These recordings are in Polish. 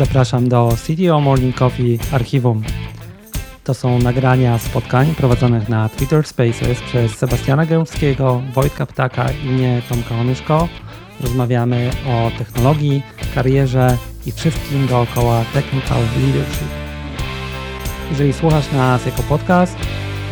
Zapraszam do CTO Morning Coffee Archiwum. To są nagrania spotkań prowadzonych na Twitter Spaces przez Sebastiana Gębskiego, Wojtka Ptaka i mnie, Tomka Onyszko. Rozmawiamy o technologii, karierze i wszystkim dookoła Technical Leadership. Jeżeli słuchasz nas jako podcast,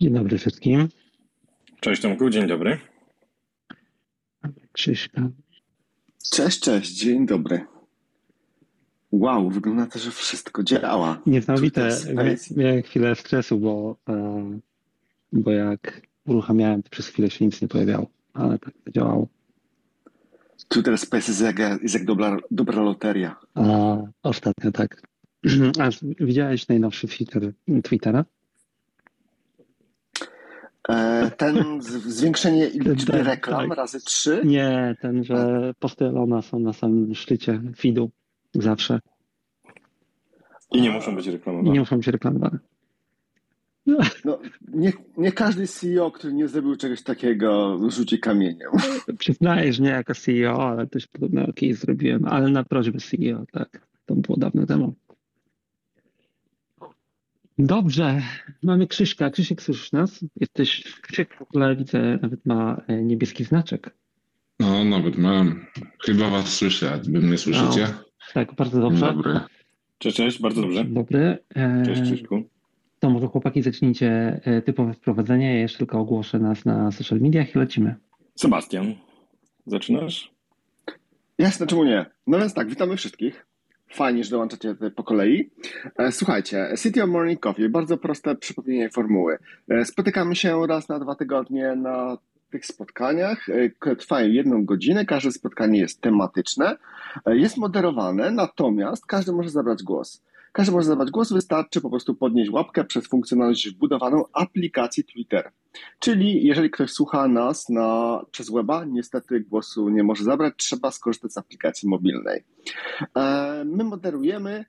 Dzień dobry wszystkim. Cześć Tomku, dzień dobry. Krzyśka. Cześć, cześć, dzień dobry. Wow, wygląda to, że wszystko działa. Niesamowite. Miałem chwilę stresu, bo, e, bo jak uruchamiałem, to przez chwilę się nic nie pojawiało, ale tak to działało. Twitter Space jest jak, jest jak dobra, dobra loteria. A ostatnio tak. A widziałeś najnowszy filtr Twittera? E, ten zwiększenie liczby reklam tak. razy trzy. Nie, ten, że posty Elona są na samym szczycie feedu zawsze I nie muszą być i reklamowane. nie muszą być reklamowane. No, nie, nie każdy CEO, który nie zrobił czegoś takiego, rzuci kamieniem. Przyznaję, że nie jako CEO, ale też podobno jakieś zrobiłem, ale na prośbę CEO, tak. To było dawno temu. Dobrze, mamy Krzyśka. Krzysiek, słyszysz nas? Jesteś, Krzysiek w ogóle widzę, nawet ma e, niebieski znaczek. No, nawet mam. Chyba was słyszę, wy mnie słyszycie? Tak, bardzo dobrze. dobry. Cześć, cześć, bardzo dobrze. Dzień Dobry. E, Cześć Krzyśku. To może chłopaki zacznijcie e, typowe wprowadzenie. Ja jeszcze tylko ogłoszę nas na social mediach i lecimy. Sebastian, zaczynasz? Jasne, czemu nie? No więc tak, witamy wszystkich. Fajnie, że dołączacie po kolei. E, Słuchajcie, City of Morning Coffee, bardzo proste przypomnienie formuły. E, Spotykamy się raz na dwa tygodnie na tych spotkaniach, które trwają jedną godzinę. Każde spotkanie jest tematyczne, e, jest moderowane, natomiast każdy może zabrać głos. Każdy może zabrać głos, wystarczy po prostu podnieść łapkę przez funkcjonalność wbudowaną aplikacji Twitter. Czyli jeżeli ktoś słucha nas na, przez weba, niestety głosu nie może zabrać, trzeba skorzystać z aplikacji mobilnej. E, My moderujemy,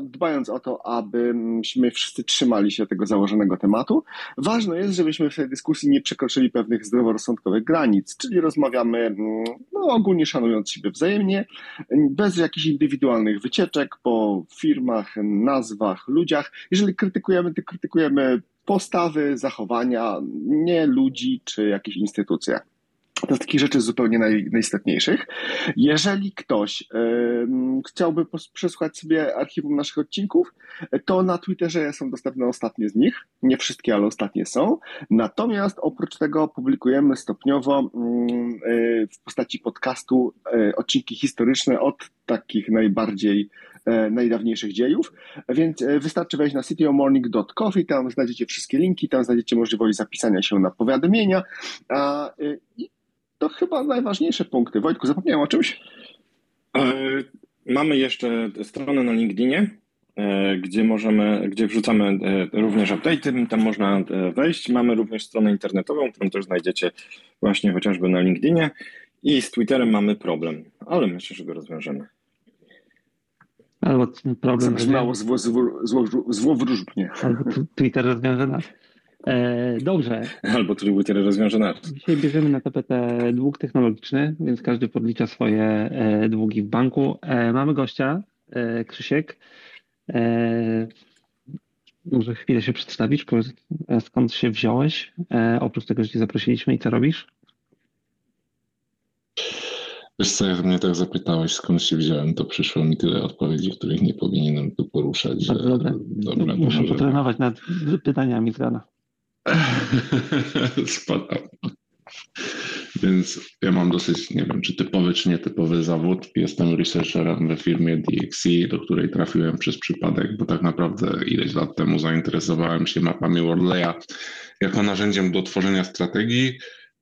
dbając o to, abyśmy wszyscy trzymali się tego założonego tematu. Ważne jest, żebyśmy w tej dyskusji nie przekroczyli pewnych zdroworozsądkowych granic, czyli rozmawiamy mm, no, ogólnie szanując siebie wzajemnie, bez jakichś indywidualnych wycieczek po firmach, nazwach, ludziach. Jeżeli krytykujemy, to krytykujemy postawy, zachowania, nie ludzi czy jakieś instytucje. Z takich rzeczy zupełnie naj, najistotniejszych. Jeżeli ktoś em, chciałby przesłuchać sobie archiwum naszych odcinków, to na Twitterze są dostępne ostatnie z nich. Nie wszystkie, ale ostatnie są. Natomiast oprócz tego publikujemy stopniowo y, w postaci podcastu y, odcinki historyczne od takich najbardziej e, najdawniejszych dziejów, więc wystarczy wejść na citymorning.coffee, tam znajdziecie wszystkie linki, tam znajdziecie możliwość zapisania się na powiadomienia y, i to chyba najważniejsze punkty. Wojtku, zapomniałem o czymś? E, Mamy jeszcze stronę na LinkedInie, e, gdzie możemy, gdzie wrzucamy e, również update'y, tam można e, wejść. Mamy również stronę internetową, którą też znajdziecie właśnie chociażby na LinkedInie. I z Twitterem mamy problem, ale myślę, że go rozwiążemy. Albo problem, Zabrzmiało zło, zło, zło, złowróżbnie. albo tu- Twitter rozwiąże nas. E, dobrze, Albo Twitter rozwiąże nas. Dzisiaj bierzemy na tapetę dług technologiczny, więc każdy podlicza swoje e, długi w banku. E, mamy gościa, e, Krzysiek. E, może chwilę się przedstawisz, powiedz skąd się wziąłeś, e, oprócz tego, że cię zaprosiliśmy i co robisz? Wiesz co, jak mnie tak zapytałeś, skąd się wziąłem, to przyszło mi tyle odpowiedzi, których nie powinienem tu poruszać, że dobra, to Muszę może... potrenować nad pytaniami z rana. Spadam. Więc ja mam dosyć, nie wiem, czy typowy, czy nietypowy zawód. Jestem researcherem we firmie DXC, do której trafiłem przez przypadek, bo tak naprawdę ileś lat temu zainteresowałem się mapami Worleya jako narzędziem do tworzenia strategii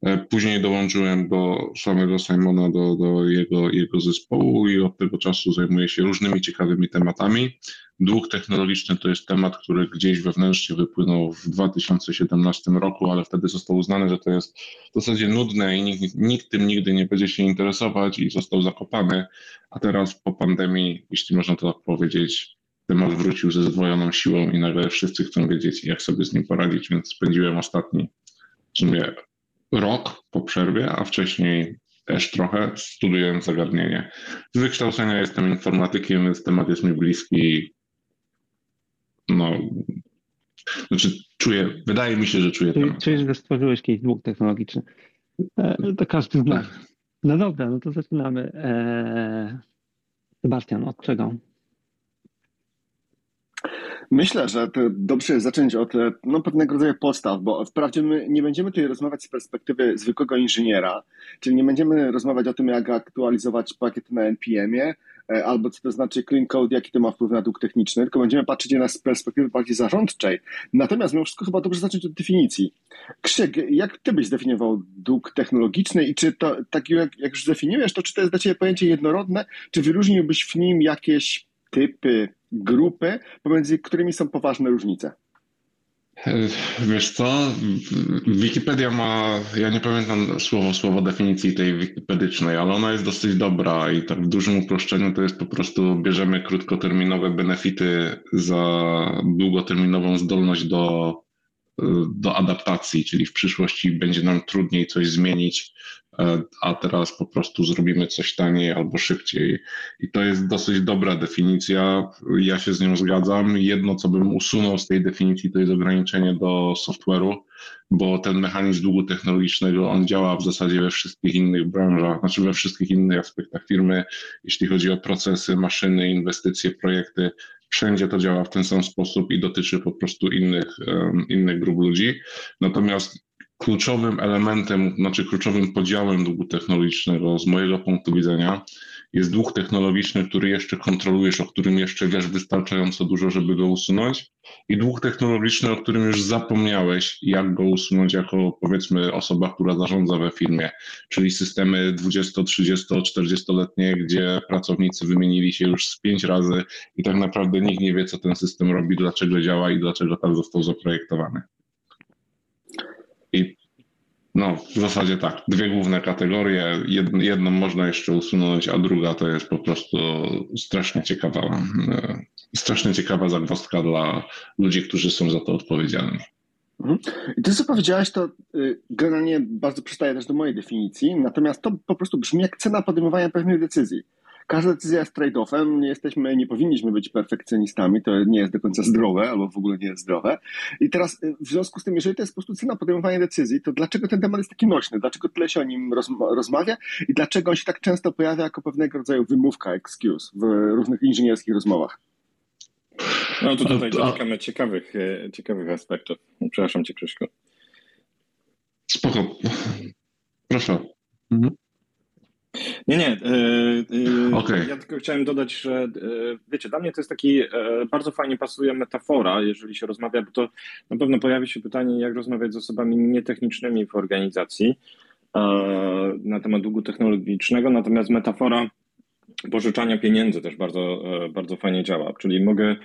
E, później dołączyłem do samego Simona, do, do jego, jego zespołu i od tego czasu zajmuję się różnymi ciekawymi tematami. Dług technologiczny to jest temat, który gdzieś wewnętrznie wypłynął w 2017 roku, ale wtedy został uznany, że to jest w zasadzie nudne i nikt, nikt tym nigdy nie będzie się interesować i został zakopany. A teraz po pandemii, jeśli można to tak powiedzieć, temat wrócił ze zdwojoną siłą i nagle wszyscy chcą wiedzieć, jak sobie z nim poradzić, więc spędziłem ostatni w sumie rok po przerwie, a wcześniej też trochę studiuję zagadnienie. Z wykształcenia jestem informatykiem, więc temat jest mi bliski. No, znaczy czuję, wydaje mi się, że czuję temat. Czujesz, że stworzyłeś jakiś dług technologiczny. E, to każdy z nas. Tak. No dobra, no to zaczynamy. E, Sebastian, od czego? Myślę, że to dobrze jest zacząć od no, pewnego rodzaju podstaw, bo wprawdzie my nie będziemy tutaj rozmawiać z perspektywy zwykłego inżyniera, czyli nie będziemy rozmawiać o tym, jak aktualizować pakiety na NPM-ie, e, albo co to znaczy clean code, jaki to ma wpływ na dług techniczny, tylko będziemy patrzeć na z perspektywy bardziej zarządczej. Natomiast mimo wszystko chyba dobrze zacząć od definicji. Krzyk, jak ty byś zdefiniował dług technologiczny i czy to, tak jak, jak już zdefiniujesz, to czy to jest dla ciebie pojęcie jednorodne, czy wyróżniłbyś w nim jakieś typy, grupy, pomiędzy którymi są poważne różnice? Wiesz co, Wikipedia ma, ja nie pamiętam słowo słowo definicji tej wikipedycznej, ale ona jest dosyć dobra i tak w dużym uproszczeniu to jest po prostu bierzemy krótkoterminowe benefity za długoterminową zdolność do, do adaptacji, czyli w przyszłości będzie nam trudniej coś zmienić, E, a teraz po prostu zrobimy coś taniej albo szybciej. I to jest dosyć dobra definicja. Ja się z nią zgadzam. Jedno, co bym usunął z tej definicji, to jest ograniczenie do software'u, bo ten mechanizm długu technologicznego, on działa w zasadzie we wszystkich innych branżach, znaczy we wszystkich innych aspektach firmy, jeśli chodzi o procesy, maszyny, inwestycje, projekty. Wszędzie to działa w ten sam sposób i dotyczy po prostu innych, innych grup ludzi. Natomiast kluczowym elementem, znaczy kluczowym podziałem długu technologicznego z mojego punktu widzenia jest dług technologiczny, który jeszcze kontrolujesz, o którym jeszcze wiesz wystarczająco dużo, żeby go usunąć i dług technologiczny, o którym już zapomniałeś, jak go usunąć jako powiedzmy osoba, która zarządza we firmie, czyli systemy 20, 30, 40-letnie, gdzie pracownicy wymienili się już z pięć razy i tak naprawdę nikt nie wie, co ten system robi, dlaczego działa i dlaczego tak został zaprojektowany. No, w zasadzie tak. Dwie główne kategorie. Jedną, można jeszcze usunąć, a druga to jest po prostu strasznie ciekawa, e, strasznie ciekawa zagwozdka dla ludzi, którzy są za to odpowiedzialni. Mhm. I to, co powiedziałeś, to y, generalnie bardzo przystaje też do mojej definicji, natomiast to po prostu brzmi jak cena podejmowania pewnych decyzji. Każda decyzja jest trade-offem. Nie jesteśmy, nie powinniśmy być perfekcjonistami. To nie jest do końca zdrowe, albo w ogóle nie jest zdrowe. I teraz y, w związku z tym, jeżeli to jest po prostu cena podejmowania decyzji, to dlaczego ten temat jest taki nośny? Dlaczego tyle się o nim rozmawia i dlaczego on się tak często pojawia jako pewnego rodzaju wymówka, excuse w różnych inżynierskich rozmowach? No to tutaj dotykamy ciekawych, e, ciekawych aspektów. Przepraszam cię, Krzyśko. Spoko. Proszę. Mhm. Nie, nie. Yy, okay. Ja tylko chciałem dodać, że yy, wiecie, dla mnie to jest taki, bardzo fajnie pasuje metafora, jeżeli się rozmawia, bo to na pewno pojawi się pytanie, jak rozmawiać z osobami nietechnicznymi w organizacji na temat długu technologicznego, natomiast metafora pożyczania pieniędzy też bardzo, bardzo fajnie działa, czyli mogę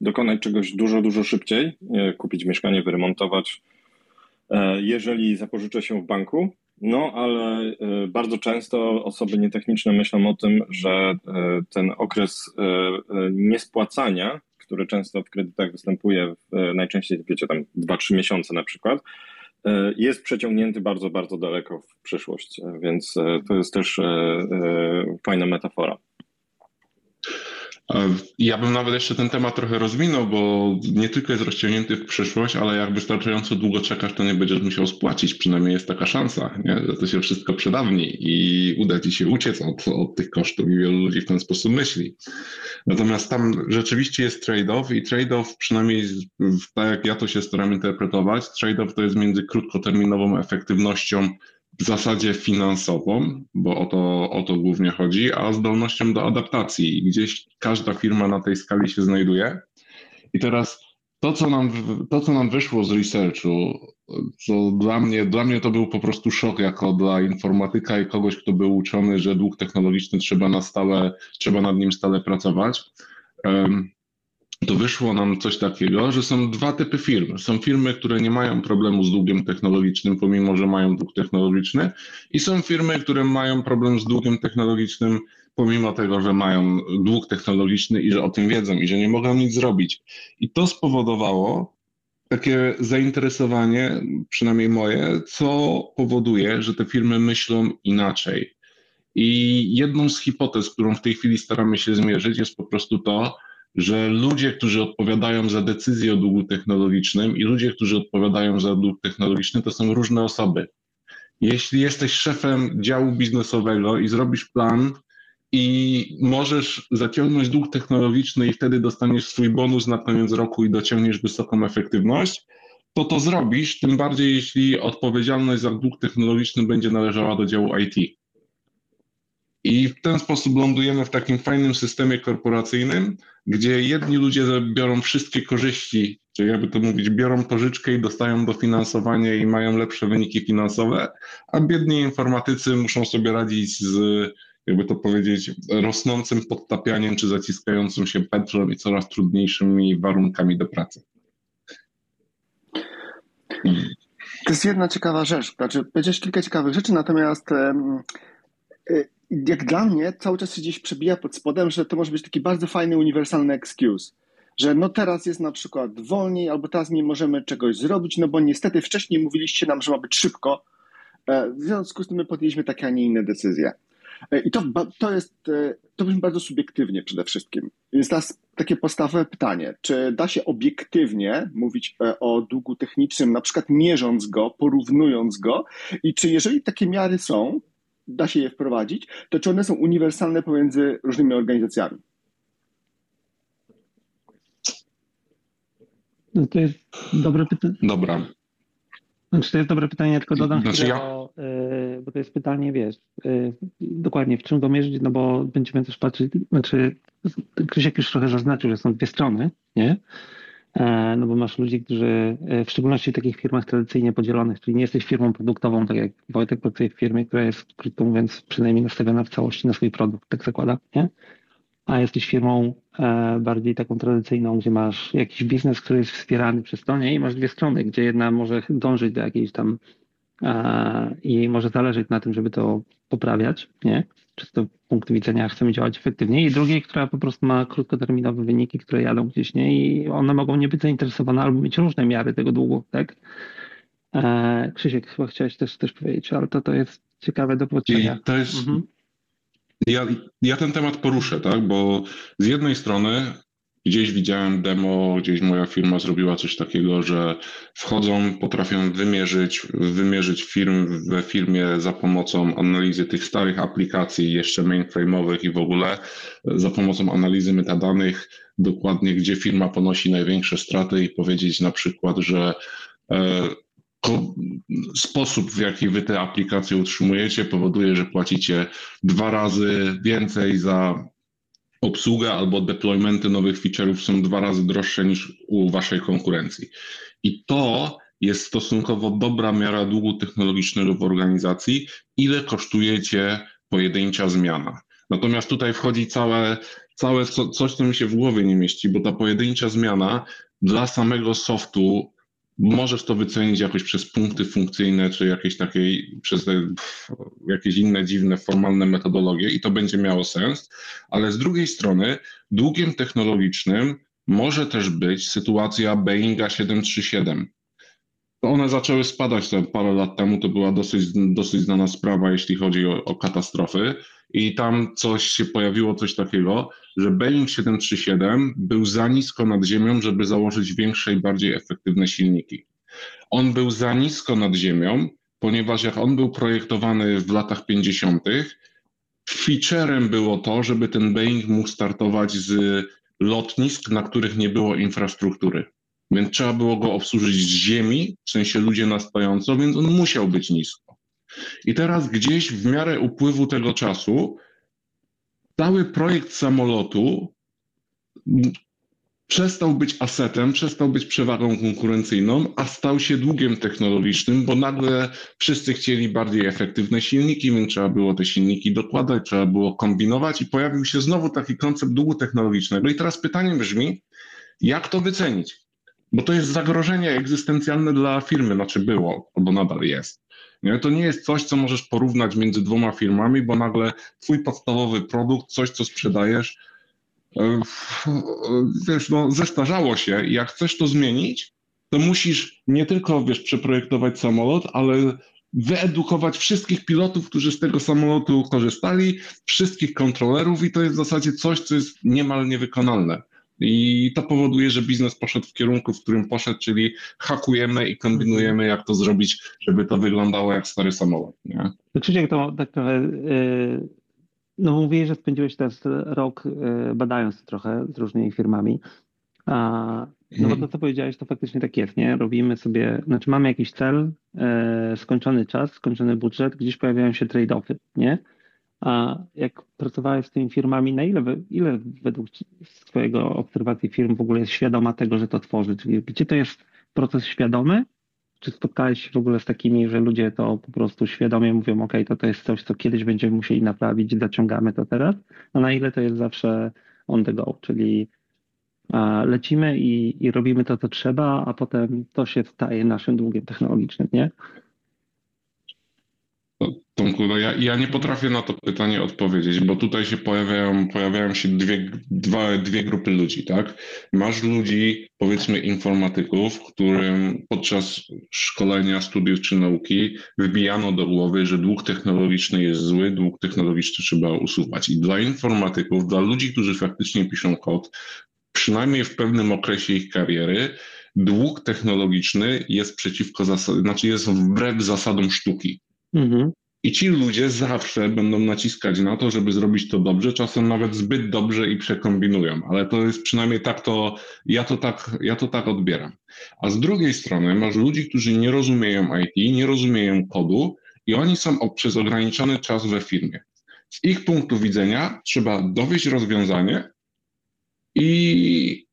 dokonać czegoś dużo, dużo szybciej, kupić mieszkanie, wyremontować, jeżeli zapożyczę się w banku, no, ale e, bardzo często osoby nietechniczne myślą o tym, że e, ten okres e, niespłacania, który często w kredytach występuje, najczęściej wiecie, tam 2-3 miesiące na przykład, jest przeciągnięty bardzo, bardzo daleko w przyszłość, więc to jest też fajna metafora. Ja bym nawet jeszcze ten temat trochę rozwinął, bo nie tylko jest rozciągnięty w przyszłość, ale jak wystarczająco długo czekasz, to nie będziesz musiał spłacić. Przynajmniej jest taka szansa, nie? że to się wszystko przedawni i uda ci się uciec od, od tych kosztów i wielu ludzi w ten sposób myśli. Natomiast tam rzeczywiście jest trade-off i trade-off, przynajmniej tak jak ja to się staram interpretować, trade-off to jest między krótkoterminową efektywnością w zasadzie finansową, bo o to, o to głównie chodzi, a zdolnością do adaptacji. Gdzieś każda firma na tej skali się znajduje. I teraz to, co nam, to, co nam wyszło z researchu, to dla mnie, dla mnie to był po prostu szok jako dla informatyka i kogoś, kto był uczony, że dług technologiczny trzeba na stałe, trzeba nad nim stale pracować. To wyszło nam coś takiego, że są dwa typy firm. Są firmy, które nie mają problemu z długiem technologicznym, pomimo że mają dług technologiczny, i są firmy, które mają problem z długiem technologicznym, pomimo tego, że mają dług technologiczny i że o tym wiedzą i że nie mogą nic zrobić. I to spowodowało takie zainteresowanie, przynajmniej moje, co powoduje, że te firmy myślą inaczej. I jedną z hipotez, którą w tej chwili staramy się zmierzyć, jest po prostu to, że ludzie, którzy odpowiadają za decyzje o długu technologicznym i ludzie, którzy odpowiadają za dług technologiczny, to są różne osoby. Jeśli jesteś szefem działu biznesowego i zrobisz plan, i możesz zaciągnąć dług technologiczny i wtedy dostaniesz swój bonus na koniec roku i dociągniesz wysoką efektywność, to to zrobisz, tym bardziej jeśli odpowiedzialność za dług technologiczny będzie należała do działu IT. I w ten sposób lądujemy w takim fajnym systemie korporacyjnym, gdzie jedni ludzie biorą wszystkie korzyści, czyli jakby to mówić, biorą pożyczkę i dostają dofinansowanie i mają lepsze wyniki finansowe, a biedni informatycy muszą sobie radzić z jakby to powiedzieć, rosnącym podtapianiem czy zaciskającym się petrolem i coraz trudniejszymi warunkami do pracy. To jest jedna ciekawa rzecz. Znaczy, powiedziałeś kilka ciekawych rzeczy, natomiast y, jak dla mnie cały czas się gdzieś przebija pod spodem, że to może być taki bardzo fajny, uniwersalny excuse. Że no teraz jest na przykład wolniej, albo teraz nie możemy czegoś zrobić, no bo niestety wcześniej mówiliście nam, że ma być szybko. E, w związku z tym my podjęliśmy takie, a nie inne decyzje. E, I to, to jest, e, to brzmi bardzo subiektywnie przede wszystkim. Więc teraz takie podstawowe pytanie, czy da się obiektywnie mówić o długu technicznym, na przykład mierząc go, porównując go i czy jeżeli takie miary są, da się je wprowadzić, to czy one są uniwersalne pomiędzy różnymi organizacjami? No to jest dobre pytanie. Dobra. Znaczy, to jest dobre pytanie, tylko dodam znaczy ja... bo, yy, bo to jest pytanie, wiesz, yy, dokładnie w czym go mierzyć, no bo będziemy też patrzeć, znaczy Krzysiek już trochę zaznaczył, że są dwie strony, nie? E, no bo masz ludzi, którzy, e, w szczególności w takich firmach tradycyjnie podzielonych, czyli nie jesteś firmą produktową, tak jak Wojtek pracuje w firmie, która jest, krótko mówiąc, przynajmniej nastawiona w całości na swój produkt, tak zakłada, nie? a jesteś firmą e, bardziej taką tradycyjną, gdzie masz jakiś biznes, który jest wspierany przez to, nie? I masz dwie strony, gdzie jedna może dążyć do jakiejś tam i może zależeć na tym, żeby to poprawiać, nie? Czy z tego punktu widzenia chcemy działać efektywniej i drugiej, która po prostu ma krótkoterminowe wyniki, które jadą gdzieś, nie? I one mogą nie być zainteresowane albo mieć różne miary tego długu, tak? E, Krzysiek, chyba chciałeś też, też powiedzieć, ale to, to jest ciekawe do połączenia. I to jest... Mhm ja, ja ten temat poruszę, tak? Bo z jednej strony gdzieś widziałem demo, gdzieś moja firma zrobiła coś takiego, że wchodzą, potrafią wymierzyć, wymierzyć firm we firmie za pomocą analizy tych starych aplikacji, jeszcze mainframe'owych i w ogóle za pomocą analizy metadanych, dokładnie gdzie firma ponosi największe straty i powiedzieć na przykład, że e, sposób, w jaki wy te aplikacje utrzymujecie, powoduje, że płacicie dwa razy więcej za obsługę albo deploymenty nowych feature'ów są dwa razy droższe niż u waszej konkurencji. I to jest stosunkowo dobra miara długu technologicznego w organizacji, ile kosztujecie pojedyncza zmiana. Natomiast tutaj wchodzi całe, całe coś, co mi się w głowie nie mieści, bo ta pojedyncza zmiana dla samego softu Możesz to wycenić jakoś przez punkty funkcyjne, czy jakieś takie, przez jakieś inne dziwne, formalne metodologie i to będzie miało sens, ale z drugiej strony długiem technologicznym może też być sytuacja Boeinga 737. One zaczęły spadać parę lat temu, to była dosyć, dosyć znana sprawa, jeśli chodzi o, o katastrofy i tam coś się pojawiło, coś takiego, że Boeing 737 był za nisko nad ziemią, żeby założyć większe i bardziej efektywne silniki. On był za nisko nad ziemią, ponieważ jak on był projektowany w latach 50., featurem było to, żeby ten Boeing mógł startować z lotnisk, na których nie było infrastruktury. Więc trzeba było go obsłużyć z ziemi, w sensie ludzie na stojąco, więc on musiał być nisko. I teraz gdzieś w miarę upływu tego czasu cały projekt samolotu przestał być asetem, przestał być przewagą konkurencyjną, a stał się długiem technologicznym, bo nagle wszyscy chcieli bardziej efektywne silniki, więc trzeba było te silniki dokładać, trzeba było kombinować i pojawił się znowu taki koncept długu technologicznego. I teraz pytanie brzmi, jak to wycenić? Bo to jest zagrożenie egzystencjalne dla firmy, znaczy było, albo nadal jest. Nie? To nie jest coś, co możesz porównać między dwoma firmami, bo nagle twój podstawowy produkt, coś, co sprzedajesz, e, wiesz, no, zestarzało się jak chcesz to zmienić, to musisz nie tylko, wiesz, przeprojektować samolot, ale wyedukować wszystkich pilotów, którzy z tego samolotu korzystali, wszystkich kontrolerów i to jest w zasadzie coś, co jest niemal niewykonalne. I to powoduje, że biznes poszedł w kierunku, w którym poszedł, czyli hakujemy i kombinujemy, jak to zrobić, żeby to wyglądało jak stary samolot. Nie? Krzysiek, to tak trochę. Yy, no, mówiłeś, że spędziłeś teraz rok yy, badając trochę z różnymi firmami. A, no bo to, co powiedziałeś, to faktycznie tak jest, nie? Robimy sobie, znaczy mamy jakiś cel, yy, skończony czas, skończony budżet, gdzieś pojawiają się trade-offy, nie? A jak pracowałeś z tymi firmami, na ile, ile według swojego obserwacji firm w ogóle jest świadoma tego, że to tworzy? Czyli gdzie to jest proces świadomy? Czy spotkałeś się w ogóle z takimi, że ludzie to po prostu świadomie mówią, ok, to to jest coś, co kiedyś będziemy musieli naprawić, zaciągamy to teraz? A na ile to jest zawsze on the go, czyli lecimy i, i robimy to, co trzeba, a potem to się staje naszym długiem technologicznym, nie? Tomku, no ja, ja nie potrafię na to pytanie odpowiedzieć, bo tutaj się pojawiają, pojawiają się dwie, dwa, dwie grupy ludzi, tak? Masz ludzi, powiedzmy informatyków, którym podczas szkolenia, studiów czy nauki wybijano do głowy, że dług technologiczny jest zły, dług technologiczny trzeba usuwać. I dla informatyków, dla ludzi, którzy faktycznie piszą kod, przynajmniej w pewnym okresie ich kariery, dług technologiczny jest przeciwko znaczy jest wbrew zasadom sztuki. Mhm. I ci ludzie zawsze będą naciskać na to, żeby zrobić to dobrze, czasem nawet zbyt dobrze i przekombinują, ale to jest przynajmniej tak to, ja to tak, ja to tak odbieram. A z drugiej strony masz ludzi, którzy nie rozumieją IT, nie rozumieją kodu i oni są przez ograniczony czas we firmie. Z ich punktu widzenia trzeba dowieść rozwiązanie i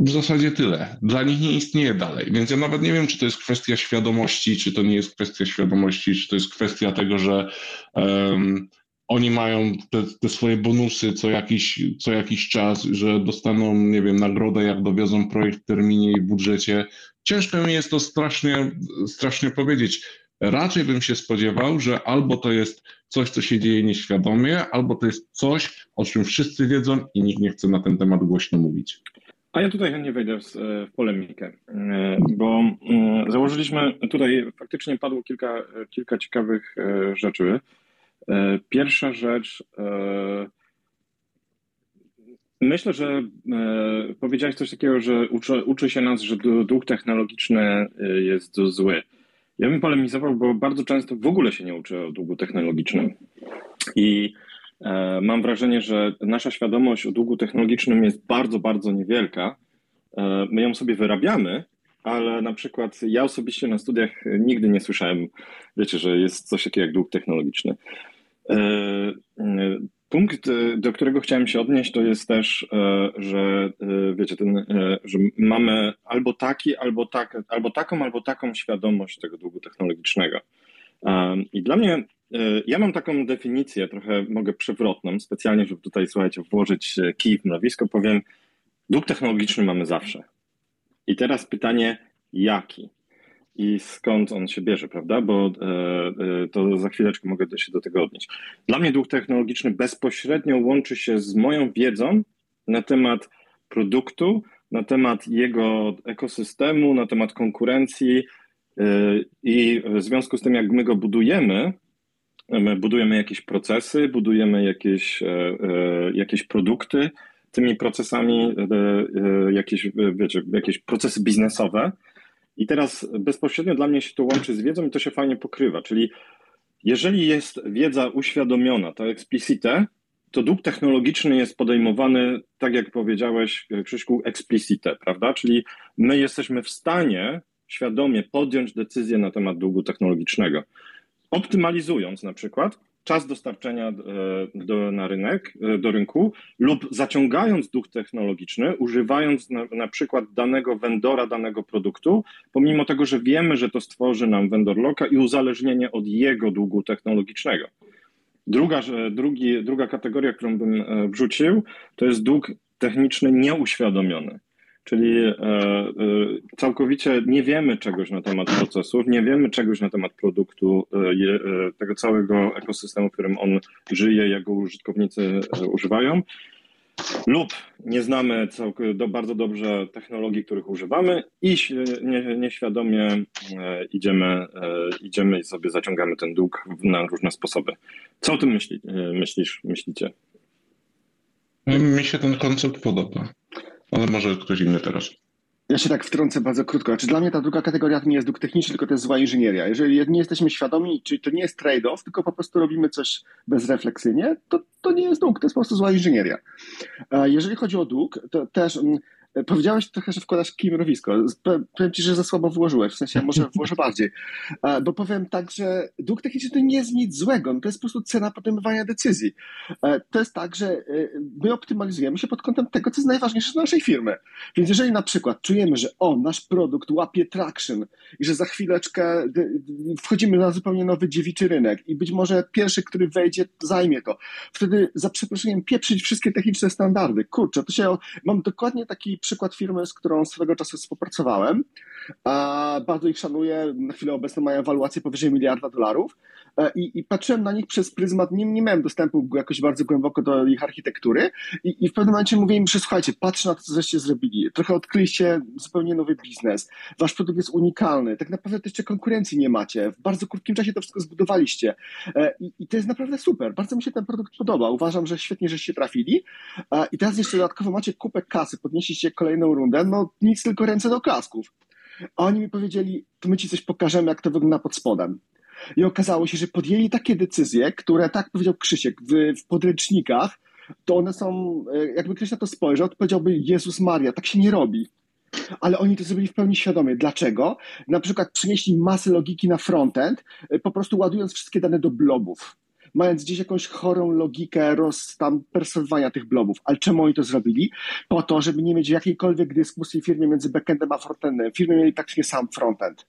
w zasadzie tyle. Dla nich nie istnieje dalej. Więc ja nawet nie wiem, czy to jest kwestia świadomości, czy to nie jest kwestia świadomości, czy to jest kwestia tego, że um, oni mają te, te, swoje bonusy co jakiś, co jakiś czas, że dostaną, nie wiem, nagrodę, jak dowiozą projekt w terminie i w budżecie. Ciężko mi jest to strasznie, strasznie powiedzieć. Raczej bym się spodziewał, że albo to jest coś, co się dzieje nieświadomie, albo to jest coś, o czym wszyscy wiedzą i nikt nie chce na ten temat głośno mówić. A ja tutaj chętnie wejdę w, polemikę, e, bo mm, założyliśmy, tutaj faktycznie padło kilka, kilka ciekawych e, rzeczy. E, pierwsza rzecz, myślę, że powiedziałeś coś takiego, że uczy, uczy się nas, że dług technologiczny jest zły. Ja bym polemizował, bo bardzo często w ogóle się nie uczy o długu technologicznym. I mam wrażenie, że nasza świadomość o długu technologicznym jest bardzo, bardzo niewielka. E, my ją sobie wyrabiamy, ale na przykład ja osobiście na studiach nigdy nie słyszałem, wiecie, że jest coś takiego jak dług technologiczny. E, punkt, do którego chciałem się odnieść, to jest też, że wiecie, ten, że mamy albo taki, albo, tak, albo taką, albo taką świadomość tego długu technologicznego. I dla mnie E, ja mam taką definicję, trochę mogę przewrotną, specjalnie, żeby tutaj, słuchajcie, włożyć e, kij w mrowisko, powiem, dług technologiczny mamy zawsze. I teraz pytanie, jaki? I skąd on się bierze, prawda? Bo e, to za chwileczkę mogę się do tego odnieść. Dla mnie dług technologiczny bezpośrednio łączy się z moją wiedzą na temat produktu, na temat jego ekosystemu, na temat konkurencji i w związku z tym, jak my go budujemy, My budujemy jakieś procesy, budujemy jakieś, e, e, jakieś produkty, tymi procesami e, jakieś, wiecie, jakieś procesy biznesowe. I teraz bezpośrednio dla mnie się to łączy z wiedzą i to się fajnie pokrywa. Czyli jeżeli jest wiedza uświadomiona, to explicite, to dług technologiczny jest podejmowany, tak jak powiedziałeś, Krzyśku, explicite, prawda? Czyli my jesteśmy w stanie świadomie podjąć decyzję na temat długu technologicznego optymalizując na przykład czas dostarczenia do, na rynek, do rynku lub zaciągając duch technologiczny, używając na, na przykład danego vendora, danego produktu, pomimo tego, że wiemy, że to stworzy nam vendor loka i uzależnienie od jego długu technologicznego. Druga, drugi, druga kategoria, którą bym wrzucił, to jest dług techniczny nieuświadomiony. Czyli e, e, całkowicie nie wiemy czegoś na temat procesów, nie wiemy czegoś na temat produktu, e, tego całego ekosystemu, w którym on żyje, jego użytkownicy używają, lub nie znamy do, bardzo dobrze technologii, których używamy i nie, nieświadomie idziemy, idziemy i sobie zaciągamy ten dług na różne sposoby. Co o tym myśli, myślisz, myślicie? Mi się ten koncept podoba. Ale może ktoś inny teraz. Ja się tak wtrącę bardzo krótko. Znaczy, dla mnie ta druga kategoria to nie jest dług techniczny, tylko to jest zła inżynieria. Jeżeli nie jesteśmy świadomi, czyli to nie jest trade-off, tylko po prostu robimy coś bezrefleksyjnie, to, to nie jest dług, to jest po prostu zła inżynieria. Jeżeli chodzi o dług, to też mm, Powiedziałeś trochę, że wkładasz kimrowisko. Powiem ci, że za słabo włożyłeś, w sensie może włożę bardziej. Bo powiem tak, że dług techniczny to nie jest nic złego, to jest po prostu cena podejmowania decyzji. To jest tak, że e, my optymalizujemy się pod kątem tego, co jest najważniejsze dla naszej firmy. Więc jeżeli na przykład czujemy, że o, nasz produkt łapie traction i że za chwileczkę wchodzimy na zupełnie nowy dziewiczy rynek i być może pierwszy, który wejdzie, zajmie to, wtedy za przeproszeniem pieprzyć wszystkie techniczne standardy. Kurczę, to się, mam dokładnie taki przykład firmy, z którą swego czasu współpracowałem. Bardzo ich szanuję. Na chwilę obecną mają ewaluację powyżej miliarda dolarów. E, I, I, patrzyłem na nich przez pryzmat, nie, nie miałem dostępu jakoś bardzo głęboko do ich architektury i, i w pewnym momencie mówię im, że słuchajcie, patrz na to, co żeście zrobili. Trochę odkryliście zupełnie nowy biznes. Wasz produkt jest unikalny. Tak naprawdę jeszcze konkurencji nie macie. W bardzo krótkim czasie to wszystko zbudowaliście. E, I, I, to jest naprawdę super. Bardzo mi się ten produkt podoba. Uważam, że świetnie, żeście trafili. E, I teraz jeszcze dodatkowo macie kupę kasy, podnieśliście kolejną rundę. No nic, tylko ręce do klasków. A oni mi powiedzieli, to my ci coś pokażemy, jak to wygląda pod spodem. I okazało się, że podjęli takie decyzje, które, tak powiedział Krzysiek, w, w podręcznikach, to one są, e, jakby ktoś na to spojrzał, to powiedziałby, Jezus Maria, tak się nie robi. Ale oni to zrobili w pełni świadomie. Dlaczego? Na przykład przynieśli masę logiki na frontend, e, po prostu ładując wszystkie dane do blobów mając gdzieś jakąś chorą logikę roz, tam personowania tych blobów. Ale czemu oni to zrobili? Po to, żeby nie mieć jakiejkolwiek dyskusji w firmie między backendem a frontendem. Firmy mieli praktycznie sam frontend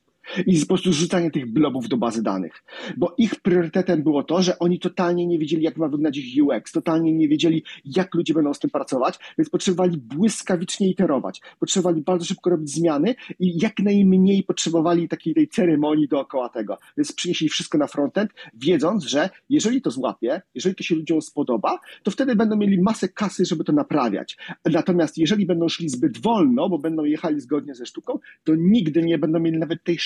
i po prostu rzucanie tych blobów do bazy danych. Bo ich priorytetem było to, że oni totalnie nie wiedzieli, jak ma wyglądać ich UX, totalnie nie wiedzieli, jak ludzie będą z tym pracować, więc potrzebowali błyskawicznie iterować, potrzebowali bardzo szybko robić zmiany i jak najmniej potrzebowali takiej tej ceremonii dookoła tego. Więc przynieśli wszystko na frontend, wiedząc, że jeżeli to złapie, jeżeli to się ludziom spodoba, to wtedy będą mieli masę kasy, żeby to naprawiać. Natomiast jeżeli będą szli zbyt wolno, bo będą jechali zgodnie ze sztuką, to nigdy nie będą mieli nawet tej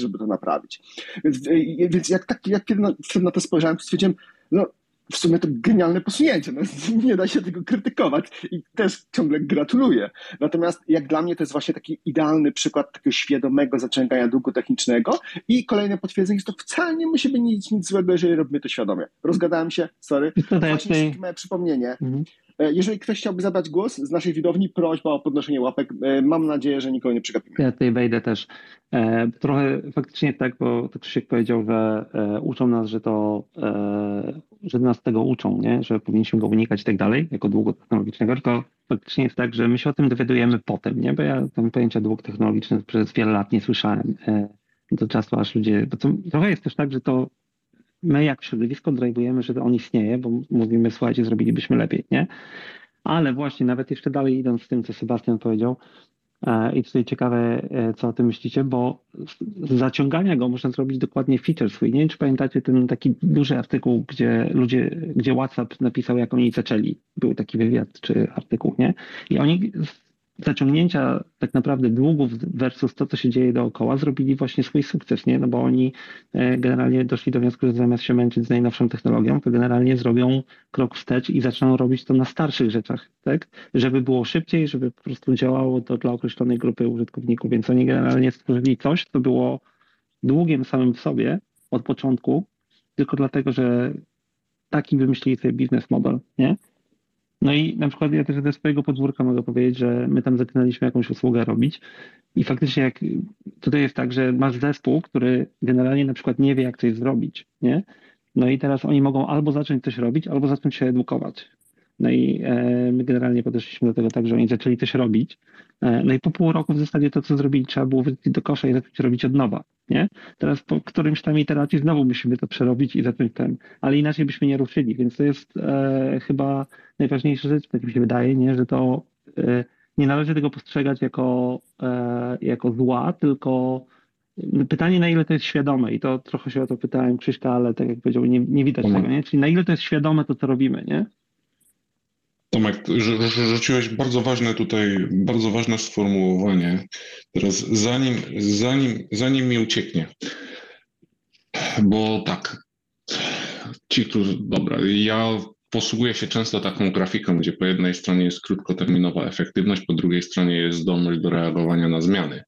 żeby to naprawić. Więc, e, więc jak, tak, jak kiedy na, na to spojrzałem, stwierdziłem, no w sumie to genialne posunięcie, no, nie da się tego krytykować i też ciągle gratuluję. Natomiast jak dla mnie to jest właśnie taki idealny przykład takiego świadomego zaciągania długu technicznego i kolejne potwierdzenie, że to wcale nie musi być nic, nic złego, jeżeli robimy to świadomie. Rozgadałem się, sorry. To właśnie moje przypomnienie. Mhm. E, jeżeli ktoś chciałby zabrać głos z naszej widowni, prośba o podnoszenie łapek. E, mam nadzieję, że nikogo nie przegapimy. Ja tutaj wejdę też. E, trochę faktycznie tak, bo Krzysiek powiedział, że uczą nas, że to, że nas tego uczą, nie? że powinniśmy go unikać i tak dalej, jako długu technologicznego, tylko faktycznie jest tak, że my się o tym dowiadujemy potem, nie? bo ja tam pojęcia dług technologiczny przez wiele lat nie słyszałem do czasu, aż ludzie, bo to trochę jest też tak, że to my jak środowisko drajwujemy, że on istnieje, bo mówimy, słuchajcie, zrobilibyśmy lepiej, nie? Ale właśnie nawet jeszcze dalej idąc z tym, co Sebastian powiedział, e, i tutaj ciekawe, e, co o tym myślicie, bo z zaciągania go można zrobić dokładnie feature swój. Nie wiem, czy pamiętacie ten taki duży artykuł, gdzie ludzie, gdzie WhatsApp napisał, jak oni zaczęli. Był taki wywiad czy artykuł, nie? I oni zaciągnięcia tak naprawdę długów versus to, co się dzieje dookoła, zrobili właśnie swój sukces, nie? No bo oni e, generalnie doszli do wniosku, że zamiast się męczyć z najnowszą technologią, to generalnie zrobią krok wstecz i zaczną robić to na starszych rzeczach, tak? Żeby było szybciej, żeby po prostu działało to dla określonej grupy użytkowników, więc oni generalnie stworzyli coś, co było długiem samym w sobie od początku, tylko dlatego, że taki wymyślili sobie biznes model, nie? No i na przykład ja też ze swojego podwórka mogę powiedzieć, że my tam zaczynaliśmy jakąś usługę robić i faktycznie jak tutaj jest tak, że masz zespół, który generalnie na przykład nie wie, jak coś zrobić, nie? No i teraz oni mogą albo zacząć coś robić, albo zacząć się edukować. No i e, my generalnie podeszliśmy do tego tak, że oni zaczęli coś robić. E, no i po pół roku w zasadzie to, co zrobili, trzeba było wrócić do kosza i zacząć robić od nowa. Nie? Teraz po którymś tam iteracji znowu musimy to przerobić i zacząć ten, ale inaczej byśmy nie ruszyli, więc to jest e, chyba najważniejsza rzecz, tak mi się wydaje, nie? że to e, nie należy tego postrzegać jako, e, jako zła, tylko pytanie, na ile to jest świadome i to trochę się o to pytałem Krzyśka, ale tak jak powiedział, nie, nie widać tego, nie? Czyli na ile to jest świadome to, co robimy, nie? Tomek, rzuciłeś bardzo ważne tutaj, bardzo ważne sformułowanie. Teraz zanim, zanim, zanim mi ucieknie, bo tak, ci, którzy, dobra, ja posługuję się często taką grafiką, gdzie po jednej stronie jest krótkoterminowa efektywność, po drugiej stronie jest zdolność do reagowania na zmiany.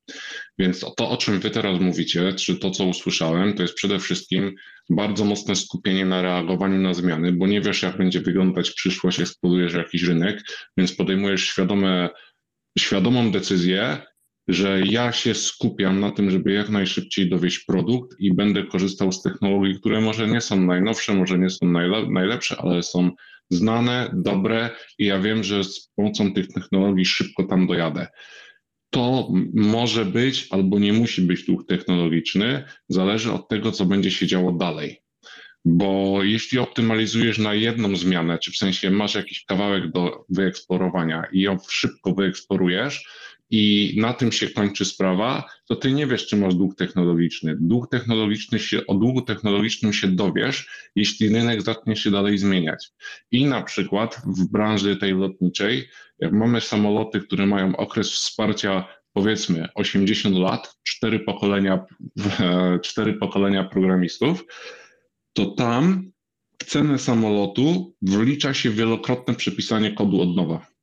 Więc to, o czym wy teraz mówicie, czy to, co usłyszałem, to jest przede wszystkim bardzo mocne skupienie na reagowaniu na zmiany, bo nie wiesz, jak będzie wyglądać przyszłość, eksplodujesz jakiś rynek, więc podejmujesz świadome, świadomą decyzję, że ja się skupiam na tym, żeby jak najszybciej dowieść produkt i będę korzystał z technologii, które może nie są najnowsze, może nie są najlepsze, ale są znane, dobre i ja wiem, że z pomocą tych technologii szybko tam dojadę. To może być albo nie musi być duch technologiczny, zależy od tego, co będzie się działo dalej. Bo jeśli optymalizujesz na jedną zmianę, czy w sensie masz jakiś kawałek do wyeksplorowania i ją szybko wyeksplorujesz, i na tym się kończy sprawa, to ty nie wiesz, czy masz dług technologiczny. Dług technologiczny się, o długu technologicznym się dowiesz, jeśli rynek zacznie się dalej zmieniać. I na przykład w branży tej lotniczej, jak mamy samoloty, które mają okres wsparcia powiedzmy 80 lat, cztery pokolenia, cztery pokolenia programistów, to tam w cenę samolotu wlicza się wielokrotne przepisanie kodu od nowa.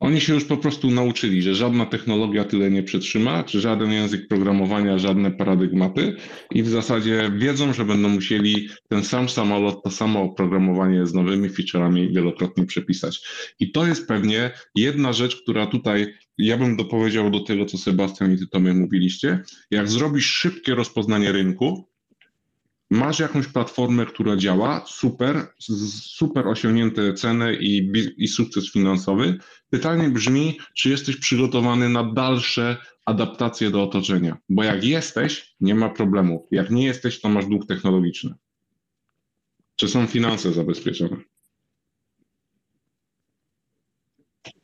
Oni się już po prostu nauczyli, że żadna technologia tyle nie przetrzyma, czy żaden język programowania, żadne paradygmaty i w zasadzie wiedzą, że będą musieli ten sam samolot, to samo oprogramowanie z nowymi featureami wielokrotnie przepisać. I to jest pewnie jedna rzecz, która tutaj, ja bym dopowiedział do tego, co Sebastian i ty Tomie mówiliście, jak zrobisz szybkie rozpoznanie rynku, masz jakąś platformę, która działa, super, super osiągnięte ceny i, i sukces finansowy. Pytanie brzmi, czy jesteś przygotowany na dalsze adaptacje do otoczenia? Bo jak jesteś, nie ma problemu. Jak nie jesteś, to masz dług technologiczny. Czy są finanse zabezpieczone?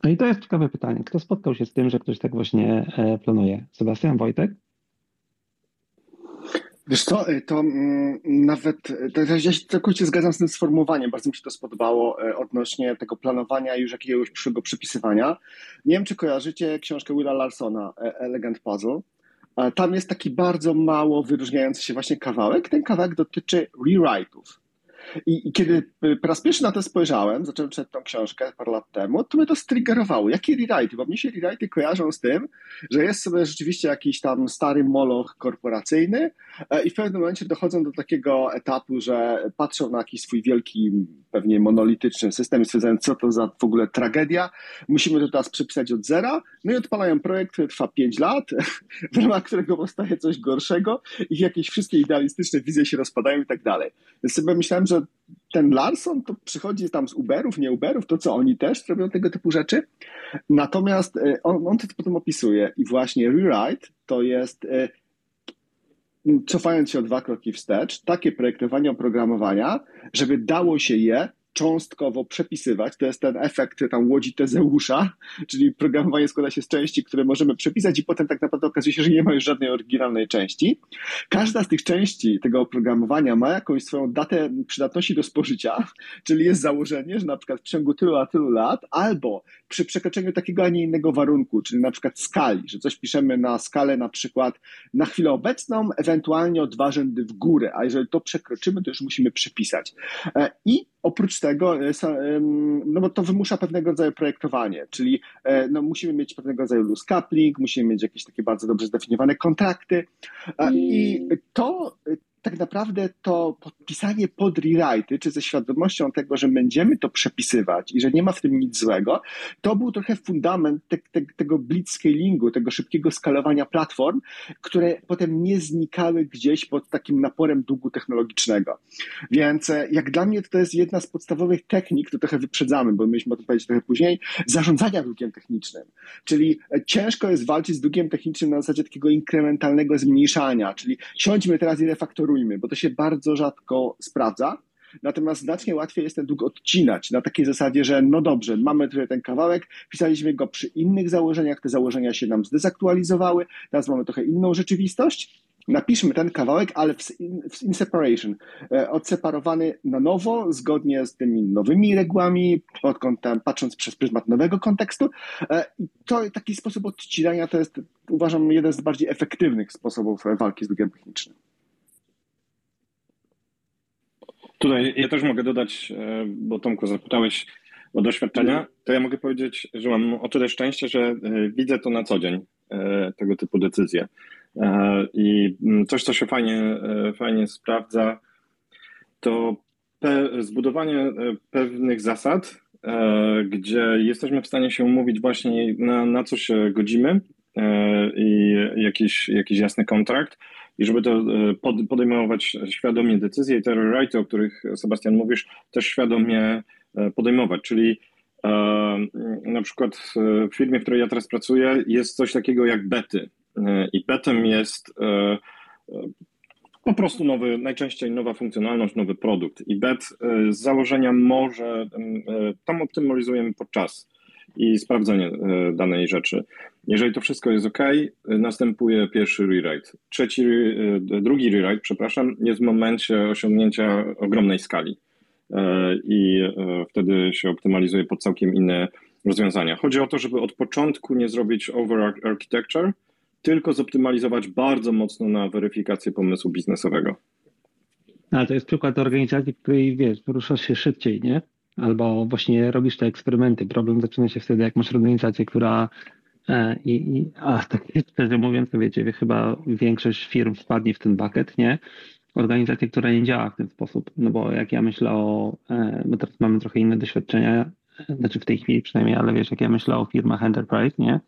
No i to jest ciekawe pytanie. Kto spotkał się z tym, że ktoś tak właśnie e, planuje? Sebastian Wojtek? Wiesz co, y, to mm, nawet, to ja się całkowicie zgadzam z tym sformułowaniem, bardzo mi się to spodobało y, odnośnie tego planowania już jakiegoś przyszłego przypisywania. Nie wiem, czy kojarzycie książkę Willa Larsona, e, Elegant Puzzle. Tam jest taki bardzo mało wyróżniający się właśnie kawałek. Ten kawałek dotyczy rewrite'ów. I, I, kiedy po raz pierwszy na to spojrzałem, zacząłem czytać tą książkę parę lat temu, to mnie to striggerowało. Jakie rewrite? Bo mnie się rewrite kojarzą z tym, że jest sobie rzeczywiście jakiś tam stary moloch korporacyjny e, i w pewnym momencie dochodzą do takiego etapu, że patrzą na jakiś swój wielki, pewnie monolityczny system i stwierdzają, co to za w ogóle tragedia. Musimy to teraz przepisać od zera. No i odpalają projekt, który trwa 5 lat, w ramach którego powstaje coś gorszego i jakieś wszystkie idealistyczne wizje się rozpadają i tak dalej. Więc sobie myślałem, że że ten Larson to przychodzi tam z Uberów, nie Uberów, to co oni też robią tego typu rzeczy. Natomiast e, on, on to potem opisuje i właśnie rewrite to jest e, cofając się o dwa kroki wstecz, takie projektowanie oprogramowania, żeby dało się je cząstkowo przepisywać. To jest ten efekt tam łodzi Tezeusza, czyli programowanie składa się z części, które możemy przepisać i potem tak naprawdę okazuje się, że nie ma już żadnej oryginalnej części. Każda z tych części tego oprogramowania ma jakąś swoją datę przydatności do spożycia, czyli jest założenie, że na przykład w ciągu tylu a tylu lat albo przy przekroczeniu takiego, a nie innego warunku, czyli na przykład skali, że coś piszemy na skalę na przykład na chwilę obecną, ewentualnie o dwa rzędy w górę, a jeżeli to przekroczymy, to już musimy przepisać. E, I oprócz tego, e, no bo to wymusza pewnego rodzaju projektowanie, czyli e, no, musimy mieć pewnego rodzaju loose coupling, musimy mieć jakieś takie bardzo dobrze zdefiniowane kontrakty i to tak naprawdę to podpisanie pod rewrite'y, czy ze świadomością tego, że będziemy to przepisywać i że nie ma w tym nic złego, to był trochę fundament te, te, tego blitzscalingu, tego szybkiego skalowania platform, które potem nie znikały gdzieś pod takim naporem długu technologicznego. Więc e, jak dla mnie to jest jedna z podstawowych technik, to trochę wyprzedzamy, bo myśmy o tym powiedzieć trochę później, zarządzania długiem technicznym. Czyli e, ciężko jest walczyć z długiem technicznym na zasadzie takiego inkrementalnego zmniejszania, czyli siądźmy teraz i refaktorujmy, bo to się bardzo rzadko sprawdza. Natomiast znacznie łatwiej jest ten dług odcinać na takiej zasadzie, że no dobrze, mamy tutaj ten kawałek, pisaliśmy go przy innych założeniach, te założenia się nam zdezaktualizowały, teraz mamy trochę inną rzeczywistość. Napiszmy ten kawałek, ale w, in, w in separation, e, odseparowany na nowo, zgodnie z tymi nowymi regułami, pod kątem, patrząc przez pryzmat nowego kontekstu. E, to taki sposób odcinania to jest, uważam, jeden z bardziej efektywnych sposobów walki z długiem technicznym. Tutaj ja też mogę dodać, e, bo Tomku zapytałeś o doświadczenia, to ja mogę powiedzieć, że mam o tyle szczęście, że e, widzę to na co dzień, e, tego typu decyzje. I mm, coś, co się fajnie, fajnie sprawdza, to zbudowanie pewnych zasad, gdzie jesteśmy w stanie się umówić właśnie na, na co się godzimy i jakiś, jakiś jasny kontrakt, i żeby to e, podejmować świadomie decyzje i te rewrite, o których Sebastian mówisz, też świadomie e, podejmować, czyli e, na przykład w firmie, w której ja teraz pracuję, jest coś takiego jak bety. I betem jest po prostu nowy, najczęściej nowa funkcjonalność, nowy produkt. I bet z założenia może, tam optymalizujemy podczas i sprawdzenie e, danej rzeczy. Jeżeli to wszystko jest ok, następuje pierwszy rewrite. Trzeci, e, drugi rewrite, przepraszam, jest w momencie osiągnięcia ogromnej skali e, i wtedy się optymalizuje pod całkiem inne rozwiązania. Chodzi o to, żeby od początku nie zrobić over architecture, tylko zoptymalizować bardzo mocno na weryfikację pomysłu biznesowego. Ale to jest przykład organizacji, której wiesz, ruszasz się szybciej, nie? Albo właśnie robisz te eksperymenty. Problem zaczyna się wtedy, jak masz organizację, która e, i, i a tak szczerze mówiąc, to wiecie, chyba większość firm wpadnie w ten bucket, nie? Organizacja, która nie działa w ten sposób, no bo jak ja myślę o, e, my teraz mamy trochę inne doświadczenia, znaczy w tej chwili przynajmniej, ale wiesz, jak ja myślę o firmach enterprise, nie?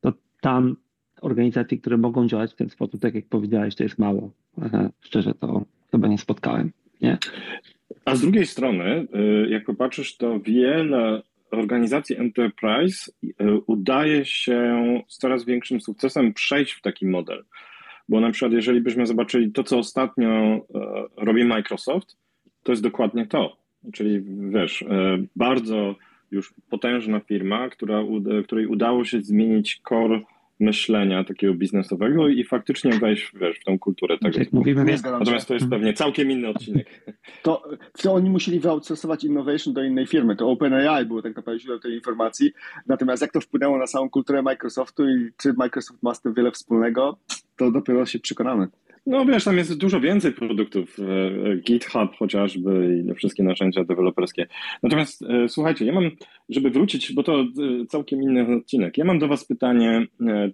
To tam organizacje, które mogą działać w ten sposób, tak jak powiedziałeś, to jest mało. Szczerze to chyba nie spotkałem, nie? A z drugiej strony, y, jak popatrzysz, to wiele organizacji enterprise y, udaje się z coraz większym sukcesem przejść w taki model. Bo na przykład, jeżeli byśmy zobaczyli to, co ostatnio y, robi Microsoft, to jest dokładnie to. Czyli wiesz, bardzo już potężna firma, która, której udało się zmienić core myślenia takiego biznesowego i faktycznie wejść wiesz, w tą kulturę tego. Jak mówimy, nie Natomiast to jest pewnie całkiem inny odcinek. To, to oni musieli wyoutsourcować innovation do innej firmy. To OpenAI było tak naprawdę źródłem tej informacji. Natomiast jak to wpłynęło na samą kulturę Microsoftu i czy Microsoft ma z tym wiele wspólnego, to dopiero się przekonamy. No wiesz, tam jest dużo więcej produktów, e, GitHub chociażby i wszystkie narzędzia deweloperskie. Natomiast e, słuchajcie, ja mam, żeby wrócić, bo to e, całkiem inny odcinek, ja mam do was pytanie,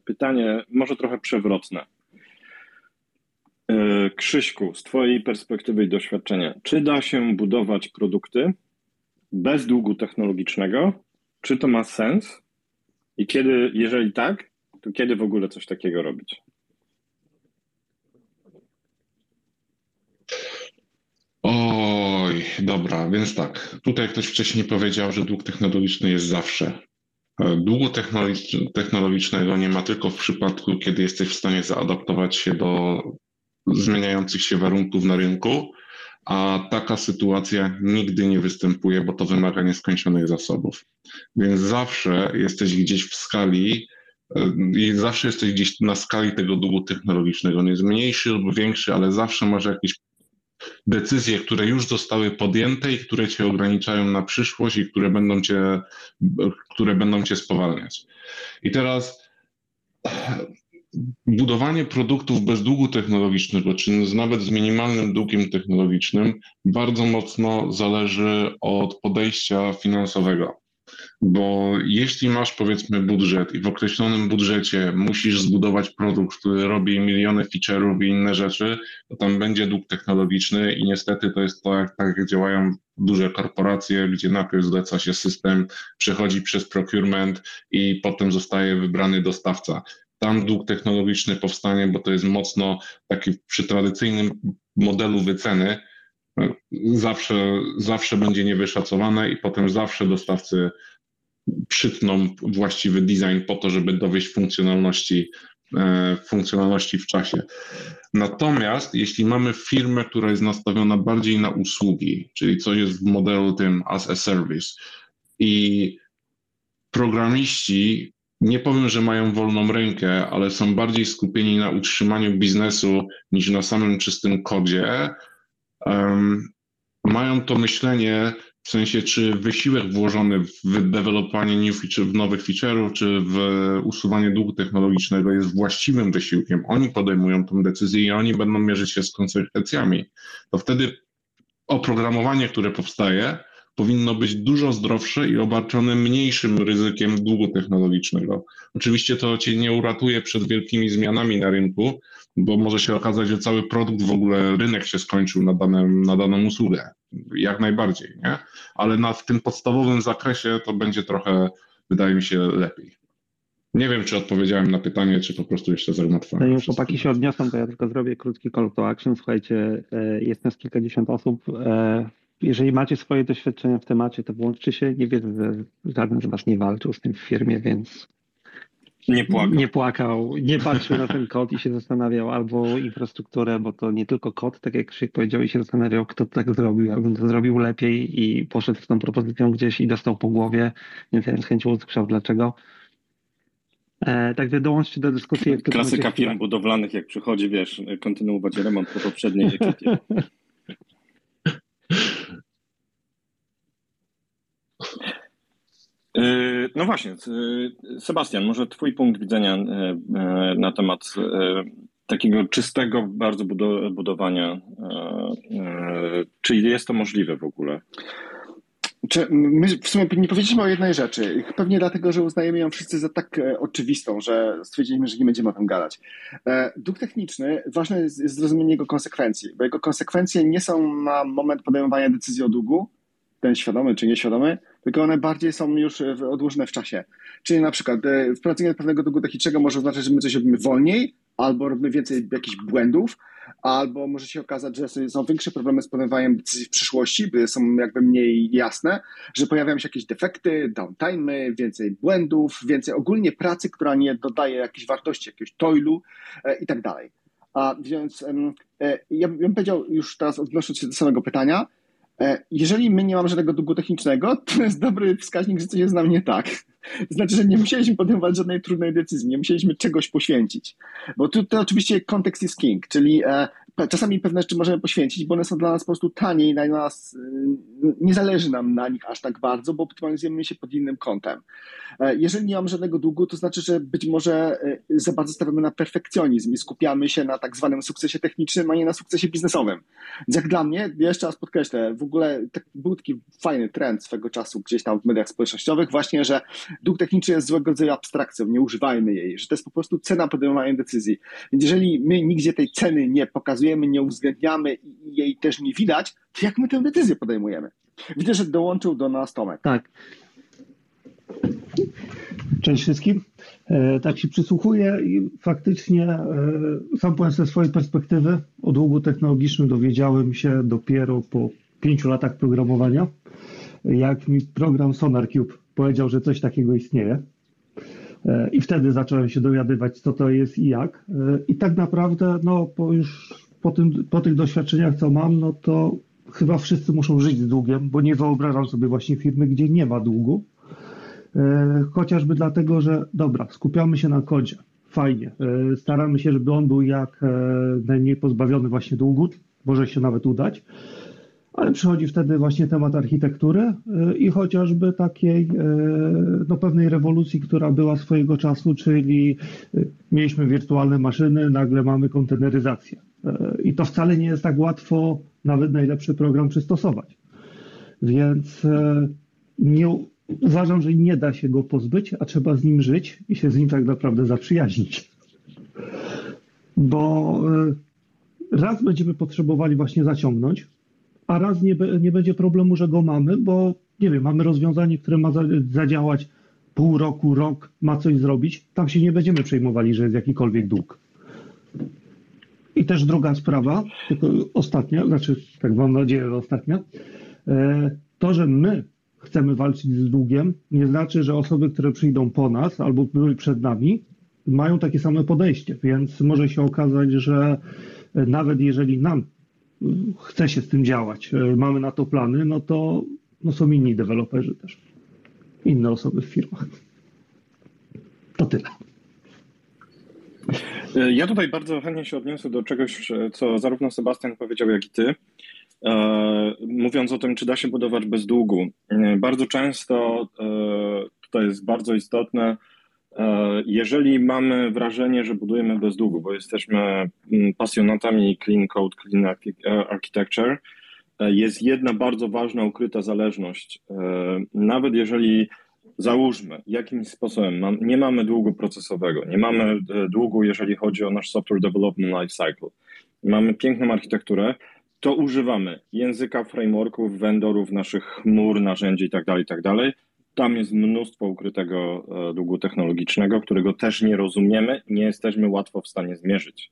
pytanie może trochę przewrotne. Krzyśku, z twojej perspektywy i doświadczenia, czy da się budować produkty bez długu technologicznego? Czy to ma sens? I kiedy, jeżeli tak, to kiedy w ogóle coś takiego robić? Oj, dobra, więc tak. Tutaj ktoś wcześniej powiedział, że dług technologiczny jest zawsze. E, długu technologicznego nie ma tylko w przypadku, kiedy jesteś w stanie zaadaptować się do zmieniających się warunków na rynku, a taka sytuacja nigdy nie występuje, bo to wymaga nieskończonych zasobów. Więc zawsze jesteś gdzieś w skali e, i zawsze jesteś gdzieś na skali tego długu technologicznego. On jest mniejszy lub większy, ale zawsze masz jakiś decyzje, które już zostały podjęte i które cię ograniczają na przyszłość i które będą cię, które będą cię spowalniać. I teraz budowanie produktów bez długu technologicznego, czy nawet z minimalnym długiem technologicznym, bardzo mocno zależy od podejścia finansowego. Bo jeśli masz powiedzmy budżet i w określonym budżecie musisz zbudować produkt, który robi miliony feature'ów i inne rzeczy, to tam będzie dług technologiczny i niestety to jest to, jak, tak jak działają duże korporacje, gdzie najpierw zleca się system, przechodzi przez procurement i potem zostaje wybrany dostawca. Tam dług technologiczny powstanie, bo to jest mocno taki przy tradycyjnym modelu wyceny, zawsze, zawsze będzie niewyszacowane i potem zawsze dostawcy przytną właściwy design po to, żeby dowieść funkcjonalności, e, funkcjonalności w czasie. Natomiast jeśli mamy firmę, która jest nastawiona bardziej na usługi, czyli coś jest w modelu tym as a service i programiści nie powiem, że mają wolną rękę, ale są bardziej skupieni na utrzymaniu biznesu niż na samym czystym kodzie, mają to myślenie w sensie, czy wysiłek włożony w developowanie new feature, w nowych feature'ów, czy w usuwanie długu technologicznego jest właściwym wysiłkiem. Oni podejmują tę decyzję i oni będą mierzyć się z konsekwencjami. To wtedy oprogramowanie, które powstaje, powinno być dużo zdrowsze i obarczone mniejszym ryzykiem długu technologicznego. Oczywiście to cię nie uratuje przed wielkimi zmianami na rynku, bo może się okazać, że cały produkt, w ogóle rynek się skończył na, danym, na daną usługę. Jak najbardziej, nie? Ale na, w tym podstawowym zakresie to będzie trochę, wydaje mi się, lepiej. Nie wiem, czy odpowiedziałem na pytanie, czy po prostu jeszcze zagmatwałem. Zanim chłopaki się odniosą, to ja tylko zrobię krótki call to action. Słuchajcie, e, jest nas kilkadziesiąt osób. Jeżeli macie swoje doświadczenia w temacie, to włączcie się. Nie wierzę, że żaden z Was nie walczył z tym w firmie, więc nie płakał. Nie płakał, nie patrzył na ten kod i się zastanawiał albo infrastrukturę, bo to nie tylko kod, tak jak Krzyk powiedział, i się zastanawiał, kto to tak zrobił, jakbym to zrobił lepiej i poszedł z tą propozycją gdzieś i dostał po głowie, więc ja z chęcią usłyszał dlaczego. E, także dołączcie do dyskusji. Jak Klasyka firm budowlanych, jak przychodzi, wiesz, kontynuować remont po poprzedniej ekipie. no właśnie, yy, Sebastian, może Twój punkt widzenia yy, na temat takiego czystego bardzo budowania. Czy jest to możliwe w ogóle? Czy my w sumie nie powiedzieliśmy o jednej rzeczy. Pewnie dlatego, że uznajemy ją wszyscy za tak e, oczywistą, że stwierdziliśmy, że nie będziemy o tym gadać. E, dług techniczny, ważne jest zrozumienie jego konsekwencji, bo jego konsekwencje nie są na moment podejmowania decyzji o długu, ten świadomy czy nieświadomy, tylko one bardziej są już odłożone w czasie. Czyli na przykład e, wprowadzenie pewnego długu technicznego może oznaczać, że my coś robimy wolniej, albo robimy więcej jakichś błędów, albo może się okazać, że są większe problemy z podejmowaniem decyzji w przyszłości, bo są jakby mniej jasne, że pojawiają się jakieś defekty, downtime, więcej błędów, więcej ogólnie pracy, która nie dodaje jakiejś wartości, jakiegoś toilu e, i tak dalej. A więc e, ja bym powiedział już teraz odnosząc się do samego pytania, E, jeżeli my nie mamy żadnego długu technicznego, to jest dobry wskaźnik, że coś jest nam nie tak. Znaczy, że nie musieliśmy podejmować żadnej trudnej decyzji, nie musieliśmy czegoś poświęcić. Bo tu to oczywiście kontekst jest king, czyli e, czasami pewne rzeczy możemy poświęcić, bo one są dla nas po prostu taniej, i na nas, y, nie zależy nam na nich aż tak bardzo, bo optymalizujemy się pod innym kątem. E, jeżeli nie mamy żadnego długu, to znaczy, że być może y, za bardzo stawiamy na perfekcjonizm i skupiamy się na tak zwanym sukcesie technicznym, a nie na sukcesie biznesowym. Więc jak dla mnie, jeszcze raz podkreślę, w ogóle był taki fajny trend swego czasu gdzieś tam w mediach społecznościowych, właśnie, że dług techniczny jest złego rodzaju abstrakcją, nie używajmy jej, że to jest po prostu cena podejmowania decyzji. Więc jeżeli my nigdzie tej ceny nie pokazujemy, nie uwzględniamy i jej też nie widać, to jak my tę decyzję podejmujemy? Widzę, że dołączył do nas Tomek. Tak. Cześć wszystkim. E, tak się przysłuchuję i faktycznie e, sam powiem ze swojej perspektywy o długu technologicznym dowiedziałem się dopiero po pięciu latach programowania, jak mi program SonarCube powiedział, że coś takiego istnieje. E, I wtedy zacząłem się dowiadywać, co to jest i jak. I tak naprawdę, no, po już po, tym, po tych doświadczeniach, co mam, no to chyba wszyscy muszą żyć z długiem, bo nie wyobrażam sobie właśnie firmy, gdzie nie ma długu. E, chociażby dlatego, że dobra, skupiamy się na kodzie. Fajnie. E, staramy się, żeby on był jak e, najmniej pozbawiony właśnie długu. Może się nawet udać. Ale przychodzi wtedy właśnie temat architektury i chociażby takiej no, pewnej rewolucji, która była swojego czasu, czyli mieliśmy wirtualne maszyny, nagle mamy konteneryzację. I to wcale nie jest tak łatwo nawet najlepszy program przystosować. Więc nie, uważam, że nie da się go pozbyć, a trzeba z nim żyć i się z nim tak naprawdę zaprzyjaźnić. Bo raz będziemy potrzebowali właśnie zaciągnąć, a raz nie, nie będzie problemu, że go mamy, bo nie wiem, mamy rozwiązanie, które ma zadziałać pół roku, rok, ma coś zrobić. Tam się nie będziemy przejmowali, że jest jakikolwiek dług. I też druga sprawa, tylko ostatnia, znaczy tak mam nadzieję, że ostatnia, e, to, że my chcemy walczyć z długiem, nie znaczy, że osoby, które przyjdą po nas albo były przed nami, mają takie same podejście, więc może się okazać, że nawet jeżeli nam chce się z tym działać, e, mamy na to plany, no to no są inni deweloperzy też, inne osoby w firmach. To tyle. E, ja tutaj bardzo chętnie się odniosę do czegoś, co zarówno Sebastian powiedział, jak i ty. E, mówiąc o tym, czy da się budować bez długu. E, bardzo często to jest bardzo istotne, jeżeli mamy wrażenie, że budujemy bez długu, bo jesteśmy mm, pasjonatami clean code, clean architecture, jest jedna bardzo ważna ukryta zależność. Nawet jeżeli załóżmy, jakimś sposobem nie mamy długu procesowego, nie mamy e, długu, jeżeli chodzi o nasz software development lifecycle, mamy piękną architekturę, to używamy języka, frameworków, vendorów, naszych chmur, narzędzi itd., tak itd. Tam jest mnóstwo ukrytego e, długu technologicznego, którego też nie rozumiemy, nie jesteśmy łatwo w stanie zmierzyć.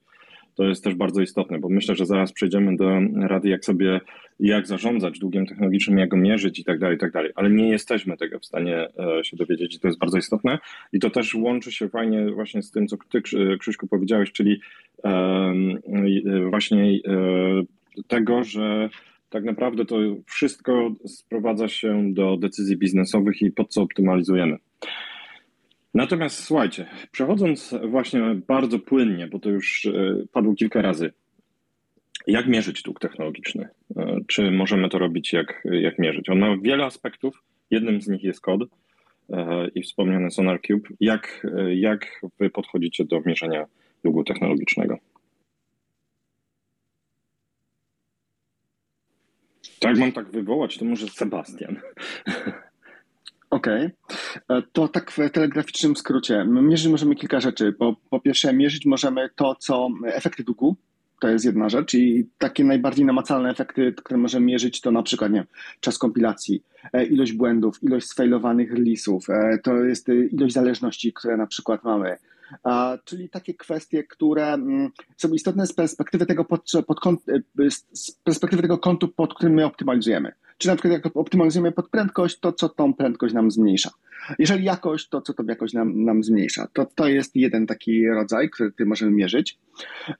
To jest też bardzo istotne, bo myślę, że zaraz przejdziemy do rady, jak sobie, jak zarządzać długiem technologicznym, jak go mierzyć i tak dalej, i tak dalej. Ale nie jesteśmy tego w stanie e, się dowiedzieć i to jest bardzo istotne. I to też łączy się fajnie właśnie z tym, co ty, Krzyśku, powiedziałeś, czyli właśnie e, tego, że tak naprawdę to wszystko sprowadza się do decyzji biznesowych i po co optymalizujemy. Natomiast słuchajcie, przechodząc właśnie bardzo płynnie, bo to już e, padło kilka razy, jak mierzyć dług technologiczny? E, czy możemy to robić, jak, jak mierzyć? On ma wiele aspektów. Jednym z nich jest kod e, i wspomniany SonarCube. Jak, jak wy podchodzicie do mierzenia długu technologicznego? Tak, mam tak wywołać, to może Sebastian. Okej. Okay. E, to tak w telegraficznym skrócie. Mierzyć możemy kilka rzeczy. Po, po pierwsze, mierzyć możemy to, co efekty długu. To jest jedna rzecz i takie najbardziej namacalne efekty, które możemy mierzyć, to na przykład nie, czas kompilacji, e, ilość błędów, ilość sfailowanych release'ów, e, to jest ilość zależności, które na przykład mamy, czyli takie kwestie, które mm, są istotne z perspektywy tego, pod, pod, z perspektywy tego kontu, pod którym my optymalizujemy. Czy na przykład jak optymalizujemy pod prędkość, to co tą prędkość nam zmniejsza. Jeżeli jakość, to co tą jakość nam, nam zmniejsza. To, to jest jeden taki rodzaj, który możemy mierzyć.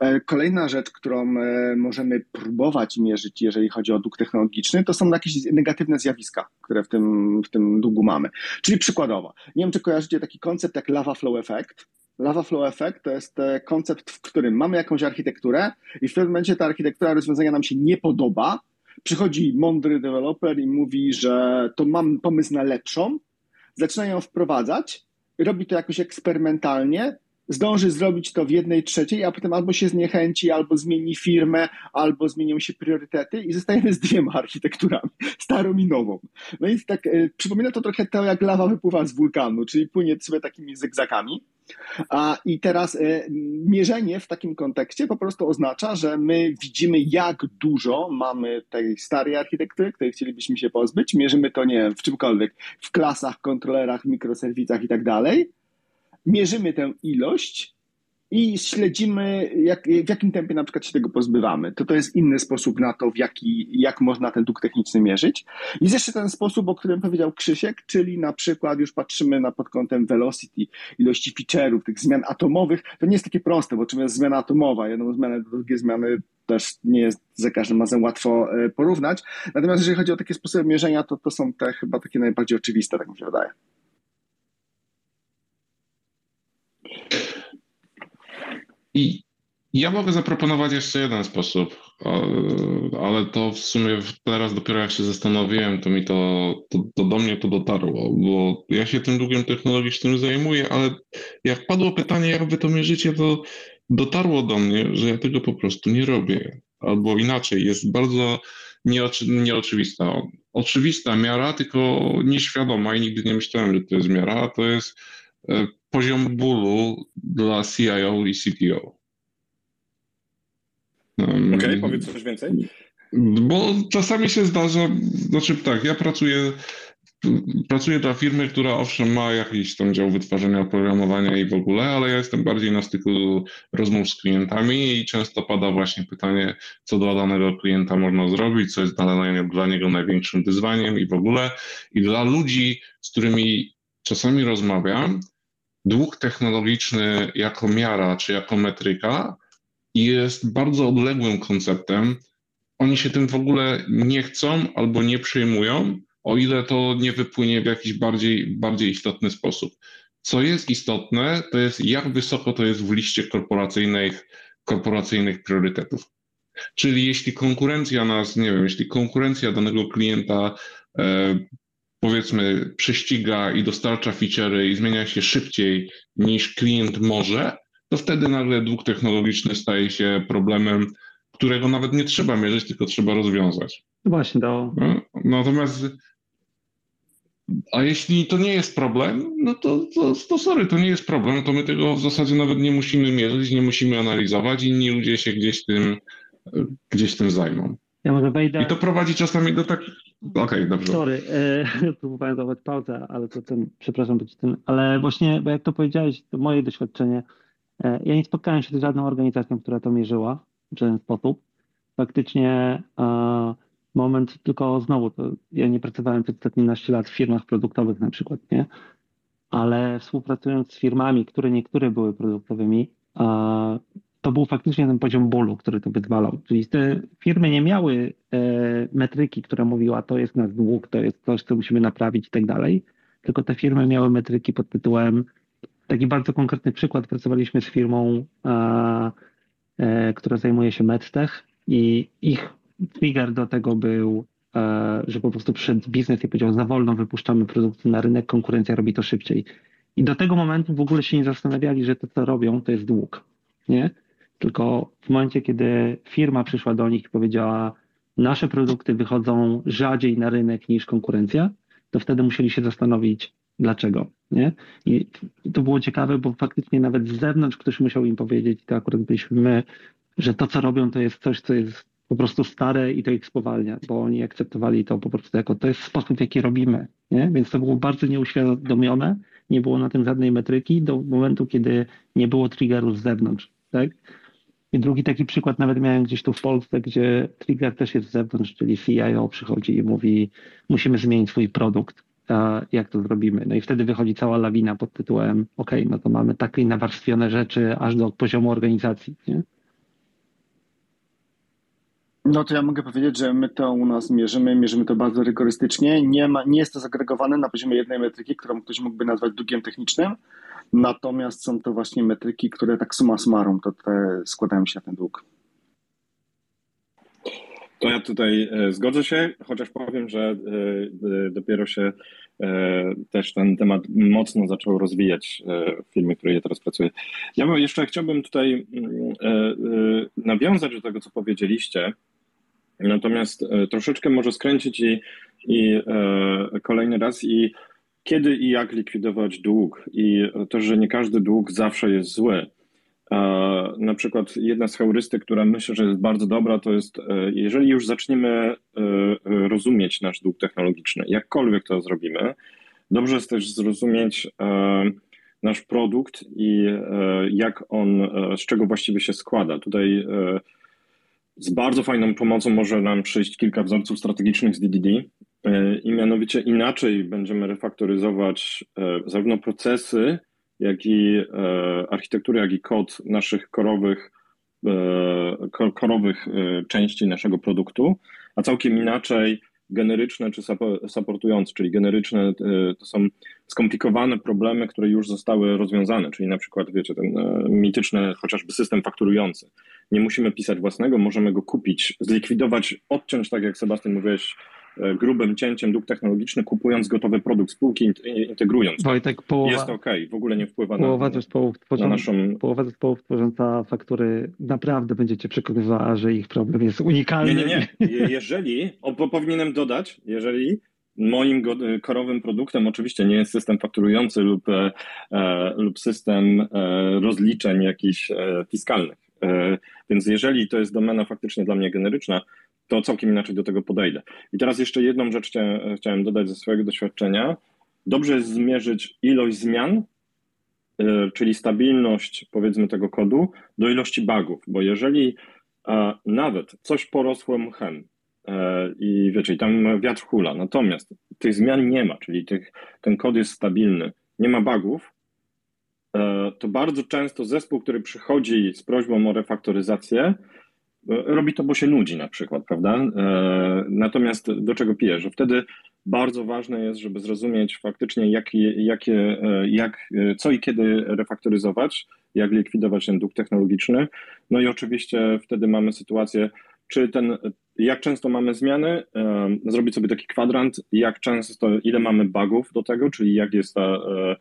E, kolejna rzecz, którą e, możemy próbować mierzyć, jeżeli chodzi o dług technologiczny, to są jakieś negatywne zjawiska, które w tym, w tym długu mamy. Czyli przykładowo, nie wiem, czy kojarzycie taki koncept jak lava flow effect. Lava Flow Effect to jest e, koncept, w którym mamy jakąś architekturę i w pewnym momencie ta architektura rozwiązania nam się nie podoba, Przychodzi mądry deweloper i mówi, że to mam pomysł na lepszą, zaczyna ją wprowadzać, robi to jakoś eksperymentalnie, zdąży zrobić to w jednej trzeciej, a potem albo się zniechęci, albo zmieni firmę, albo zmienią się priorytety i zostajemy z dwiema architekturami, starą i nową. No więc tak, y, przypomina to trochę to, jak lawa wypływa z wulkanu, czyli płynie sobie takimi zygzakami. A, I teraz y, mierzenie w takim kontekście po prostu oznacza, że my widzimy, jak dużo mamy tej starej architektury, której chcielibyśmy się pozbyć. Mierzymy to, nie wiem, w czymkolwiek, w klasach, kontrolerach, mikroserwisach i tak dalej mierzymy tę ilość i śledzimy, jak, w jakim tempie na przykład się tego pozbywamy. To to jest inny sposób na to, w jaki, jak można ten dług techniczny mierzyć. I jest jeszcze ten sposób, o którym powiedział Krzysiek, czyli na przykład już patrzymy na pod kątem velocity, ilości feature'ów, tych zmian atomowych. To nie jest takie proste, bo czym jest zmiana atomowa? Jedną zmianę do drugiej zmiany też nie jest za każdym razem łatwo e, porównać. Natomiast jeżeli chodzi o takie sposoby mierzenia, to to są te chyba takie najbardziej oczywiste, tak mi się wydaje. I ja mogę zaproponować jeszcze jeden sposób, ale to w sumie teraz dopiero jak się zastanowiłem, to mi to, to, to do mnie to dotarło, bo ja się tym długiem technologicznym zajmuję, ale jak padło pytanie, jak wy to mierzycie, to dotarło do mnie, że ja tego po prostu nie robię. Albo inaczej, jest bardzo nieoczy, nieoczywista oczywista miara, tylko nieświadoma i nigdy nie myślałem, że to jest miara, to jest e, poziom bólu dla CIO i CTO. Okej, okay, powiedz coś więcej. Bo czasami się zdarza, znaczy tak, ja pracuję Pracuję dla firmy, która owszem ma jakiś tam dział wytwarzania oprogramowania i w ogóle, ale ja jestem bardziej na styku rozmów z klientami i często pada właśnie pytanie, co dla danego klienta można zrobić, co jest dla, dla niego największym wyzwaniem i w ogóle. I dla ludzi, z którymi czasami rozmawiam, dług technologiczny jako miara czy jako metryka jest bardzo odległym konceptem. Oni się tym w ogóle nie chcą albo nie przejmują o ile to nie wypłynie w jakiś bardziej, bardziej istotny sposób. Co jest istotne, to jest jak wysoko to jest w liście korporacyjnych, korporacyjnych priorytetów. Czyli jeśli konkurencja nas, nie wiem, jeśli konkurencja danego klienta e, powiedzmy prześciga i dostarcza feature'y i zmienia się szybciej niż klient może, to wtedy nagle dług technologiczny staje się problemem, którego nawet nie trzeba mierzyć, tylko trzeba rozwiązać. No właśnie, to. No, natomiast a jeśli to nie jest problem, no to, to, to sorry, to nie jest problem, to my tego w zasadzie nawet nie musimy mierzyć, nie musimy analizować, inni ludzie się gdzieś tym, gdzieś tym zajmą. Ja może wejdę. I to prowadzi czasami do tak. Okej, okay, dobrze. Sorry, e, próbowałem dawać pauzę, ale to ten, przepraszam być tym, ale właśnie, bo jak to powiedziałeś, to moje doświadczenie. E, ja nie spotkałem się z żadną organizacją, która to mierzyła w żaden sposób. Faktycznie e, moment, tylko znowu, to ja nie pracowałem przez ostatnie naście lat w firmach produktowych na przykład, nie? Ale współpracując z firmami, które niektóre były produktowymi, to był faktycznie ten poziom bólu, który to wyzwalał. Czyli te firmy nie miały e, metryki, która mówiła, to jest nasz dług, to jest coś, co musimy naprawić i tak dalej, tylko te firmy miały metryki pod tytułem, taki bardzo konkretny przykład, pracowaliśmy z firmą, e, która zajmuje się medtech i ich trigger do tego był, e, że po prostu przyszedł biznes i powiedział, za wolno wypuszczamy produkty na rynek, konkurencja robi to szybciej. I do tego momentu w ogóle się nie zastanawiali, że to, co robią, to jest dług. Nie? Tylko w momencie, kiedy firma przyszła do nich i powiedziała, nasze produkty wychodzą rzadziej na rynek niż konkurencja, to wtedy musieli się zastanowić, dlaczego. Nie? I to było ciekawe, bo faktycznie nawet z zewnątrz ktoś musiał im powiedzieć, to akurat byliśmy my, że to, co robią, to jest coś, co jest po prostu stare i to ich spowalnia, bo oni akceptowali to po prostu jako to jest sposób, w jaki robimy. Nie? Więc to było bardzo nieuświadomione, nie było na tym żadnej metryki do momentu, kiedy nie było triggeru z zewnątrz. Tak? I drugi taki przykład nawet miałem gdzieś tu w Polsce, gdzie trigger też jest z zewnątrz, czyli CIO przychodzi i mówi, musimy zmienić swój produkt, jak to zrobimy? No i wtedy wychodzi cała lawina pod tytułem, ok, no to mamy takie nawarstwione rzeczy aż do poziomu organizacji. Nie? No to ja mogę powiedzieć, że my to u nas mierzymy, mierzymy to bardzo rygorystycznie. Nie, ma, nie jest to zagregowane na poziomie jednej metryki, którą ktoś mógłby nazwać długiem technicznym, natomiast są to właśnie metryki, które tak suma summarum to te składają się na ten dług. To ja tutaj e, zgodzę się, chociaż powiem, że e, e, dopiero się też ten temat mocno zaczął rozwijać w firmie, w której ja teraz pracuję. Ja jeszcze chciałbym tutaj mm, nawiązać do tego, co powiedzieliście, Natomiast troszeczkę może skręcić i, i kolejny raz i kiedy i jak likwidować dług i to, że nie każdy dług zawsze jest zły. E, na przykład jedna z heurystyk, która myślę, że jest bardzo dobra, to jest, jeżeli już zaczniemy rozumieć nasz dług technologiczny, jakkolwiek to zrobimy, dobrze jest też zrozumieć nasz produkt i jak on, z czego właściwie się składa. Tutaj z bardzo fajną pomocą może nam przyjść kilka wzorców strategicznych z DDD e, i mianowicie inaczej będziemy refaktoryzować e, zarówno procesy, jak i e, architektury, jak i kod naszych korowych, korowych części naszego produktu, a całkiem inaczej generyczne czy supportujące, czyli generyczne e, to są skomplikowane problemy, które już zostały rozwiązane, czyli na przykład, wiecie, ten e, mityczny chociażby system fakturujący. Nie musimy pisać własnego, możemy go kupić, zlikwidować, odciąć, tak jak Sebastian mówiłeś, e, grubym cięciem dług technologiczny, kupując gotowy produkt spółki, integrując. Wojtek, połowa, jest ok, w ogóle nie wpływa połowa na, zespołów tworzą, na naszą... Połowa zespołów tworząca faktury naprawdę będziecie przekonywała, że ich problem jest unikalny. Nie, nie, nie. Jeżeli, o, powinienem dodać, jeżeli Moim korowym produktem oczywiście nie jest system fakturujący lub, e, lub system e, rozliczeń jakichś e, fiskalnych. E, więc jeżeli to jest domena faktycznie dla mnie generyczna, to całkiem inaczej do tego podejdę. I teraz jeszcze jedną rzecz chciałem, chciałem dodać ze swojego doświadczenia. Dobrze jest zmierzyć ilość zmian, e, czyli stabilność powiedzmy tego kodu, do ilości bugów, bo jeżeli nawet coś porosło mchem, E, i wiecie, tam wiatr hula. Natomiast tych zmian nie ma, czyli tych, ten kod jest stabilny, nie ma bugów, e, to bardzo często zespół, który przychodzi z prośbą o refaktoryzację, e, robi to, bo się nudzi na przykład, prawda? Natomiast do czego piję? Że wtedy bardzo ważne jest, żeby zrozumieć faktycznie, jakie, jakie, jak, co i kiedy refaktoryzować, jak likwidować ten dług technologiczny. No i oczywiście wtedy mamy sytuację, czy ten, jak często mamy zmiany, zrobić sobie taki kwadrant, jak często, ile mamy bugów do tego, czyli jak jest ta, e,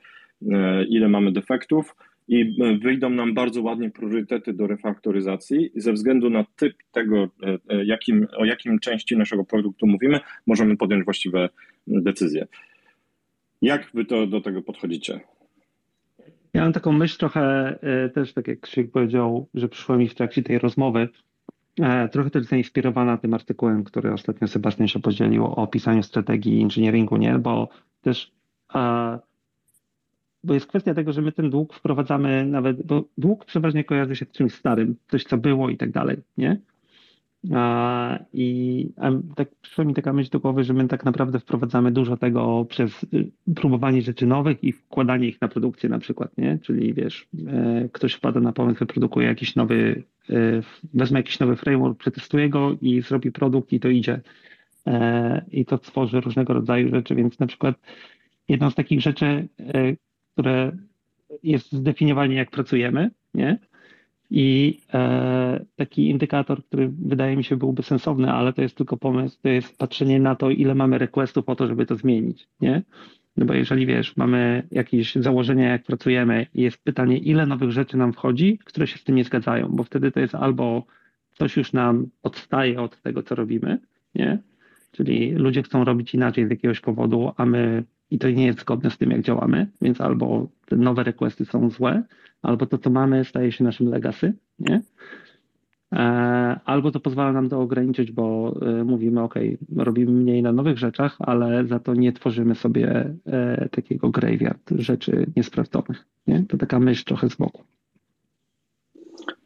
e, ile mamy defektów i wyjdą nam bardzo ładnie priorytety do refaktoryzacji ze względu na typ tego, e, jakim, o jakim części naszego produktu mówimy, możemy podjąć właściwe decyzje. Jak wy to, do tego podchodzicie? Ja mam taką myśl trochę też, tak jak Krzyk powiedział, że przyszło mi w trakcie tej rozmowy, E, trochę też zainspirowana tym artykułem, który ostatnio Sebastian się podzielił o opisaniu strategii inżynieringu, nie? Bo też e, bo jest kwestia tego, że my ten dług wprowadzamy nawet, bo dług przeważnie kojarzy się z czymś starym, coś co było i tak dalej, nie? I tak przyszła mi taka myśl do głowy, że my tak naprawdę wprowadzamy dużo tego przez y, próbowanie rzeczy nowych i wkładanie ich na produkcję na przykład, nie? Czyli wiesz, e, ktoś wpada na pomysł, wyprodukuje jakiś nowy, e, jakiś nowy framework, przetestuje go i zrobi produkt i to idzie. E, I to tworzy różnego rodzaju rzeczy, więc na przykład jedną z takich rzeczy, które jest zdefiniowanie, jak pracujemy, nie? I e, taki indykator, który wydaje mi się byłby sensowny, ale to jest tylko pomysł, to jest patrzenie na to, ile mamy requestów po to, żeby to zmienić, nie? No bo jeżeli wiesz, mamy jakieś założenia, jak pracujemy, i jest pytanie, ile nowych rzeczy nam wchodzi, które się z tym nie zgadzają, bo wtedy to jest albo coś już nam odstaje od tego, co robimy, nie? Czyli ludzie chcą robić inaczej z jakiegoś powodu, a my i to nie jest zgodne z tym, jak działamy, więc albo te nowe requesty są złe, albo to, co mamy, staje się naszym legacy, nie? E, albo to pozwala nam to ograniczyć, bo e, mówimy, OK, robimy mniej na nowych rzeczach, ale za to nie tworzymy sobie e, takiego graveyard rzeczy niesprawdzonych. Nie? To taka myśl trochę z boku.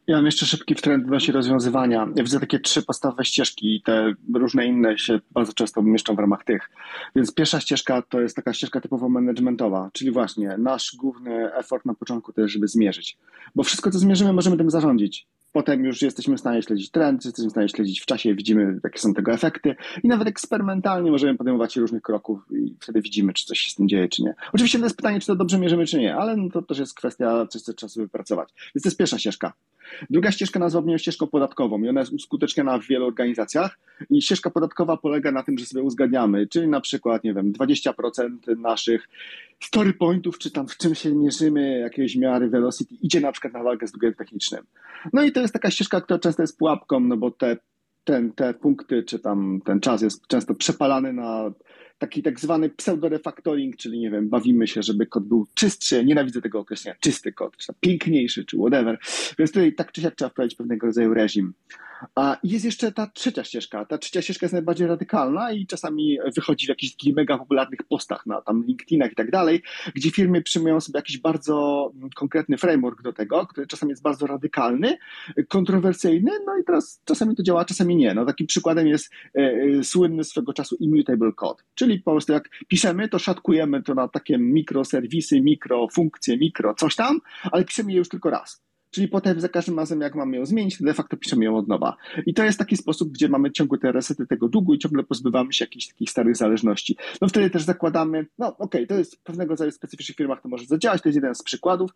Ja mam jeszcze szybki trend odnośnie rozwiązywania. Ja widzę takie trzy podstawowe ścieżki i te różne inne się bardzo często mieszczą w ramach tych. Więc pierwsza ścieżka to jest taka ścieżka typowo managementowa, czyli właśnie nasz główny effort na początku to jest, żeby zmierzyć. Bo wszystko, co zmierzymy, możemy tym zarządzić. Potem już jesteśmy w stanie śledzić trend, jesteśmy w stanie śledzić w czasie, widzimy, jakie są tego efekty i nawet eksperymentalnie możemy podejmować różnych kroków i wtedy widzimy, czy coś się z tym dzieje, czy nie. Oczywiście to jest pytanie, czy to dobrze mierzymy, czy nie, ale no to też jest kwestia coś, co trzeba sobie wypracować. Więc to jest pierwsza ścieżka. Druga ścieżka nazwałbym ścieżką podatkową i ona jest uskuteczniana w wielu organizacjach i ścieżka podatkowa polega na tym, że sobie uzgadniamy, czyli na przykład, nie wiem, 20% naszych story pointów, czy tam w czym się mierzymy, jakiejś miary velocity, idzie na przykład na walkę z długiem technicznym. No i to jest taka ścieżka, która często jest pułapką, no bo te, ten, te punkty, czy tam ten czas jest często przepalany na taki tak zwany pseudo-refactoring, czyli nie wiem, bawimy się, żeby kod był czystszy, nienawidzę tego określenia, czysty kod, czy piękniejszy, czy whatever. Więc tutaj tak czy siak trzeba wprowadzić pewnego rodzaju reżim. A jest jeszcze ta trzecia ścieżka. Ta trzecia ścieżka jest najbardziej radykalna i czasami wychodzi w jakichś takich mega popularnych postach na tam LinkedInach i tak dalej, gdzie firmy przyjmują sobie jakiś bardzo konkretny framework do tego, który czasami jest bardzo radykalny, kontrowersyjny, no i teraz czasami to działa, czasami nie. No takim przykładem jest e, e, słynny swego czasu immutable code, czyli po prostu jak piszemy, to szatkujemy to na takie mikroserwisy, mikrofunkcje, mikro coś tam, ale piszemy je już tylko raz czyli potem za każdym razem, jak mamy ją zmienić, to de facto piszemy ją od nowa. I to jest taki sposób, gdzie mamy ciągłe te resety tego długu i ciągle pozbywamy się jakichś takich starych zależności. No wtedy też zakładamy, no okej, okay, to jest w pewnego rodzaju specyficznych firmach to może zadziałać, to jest jeden z przykładów,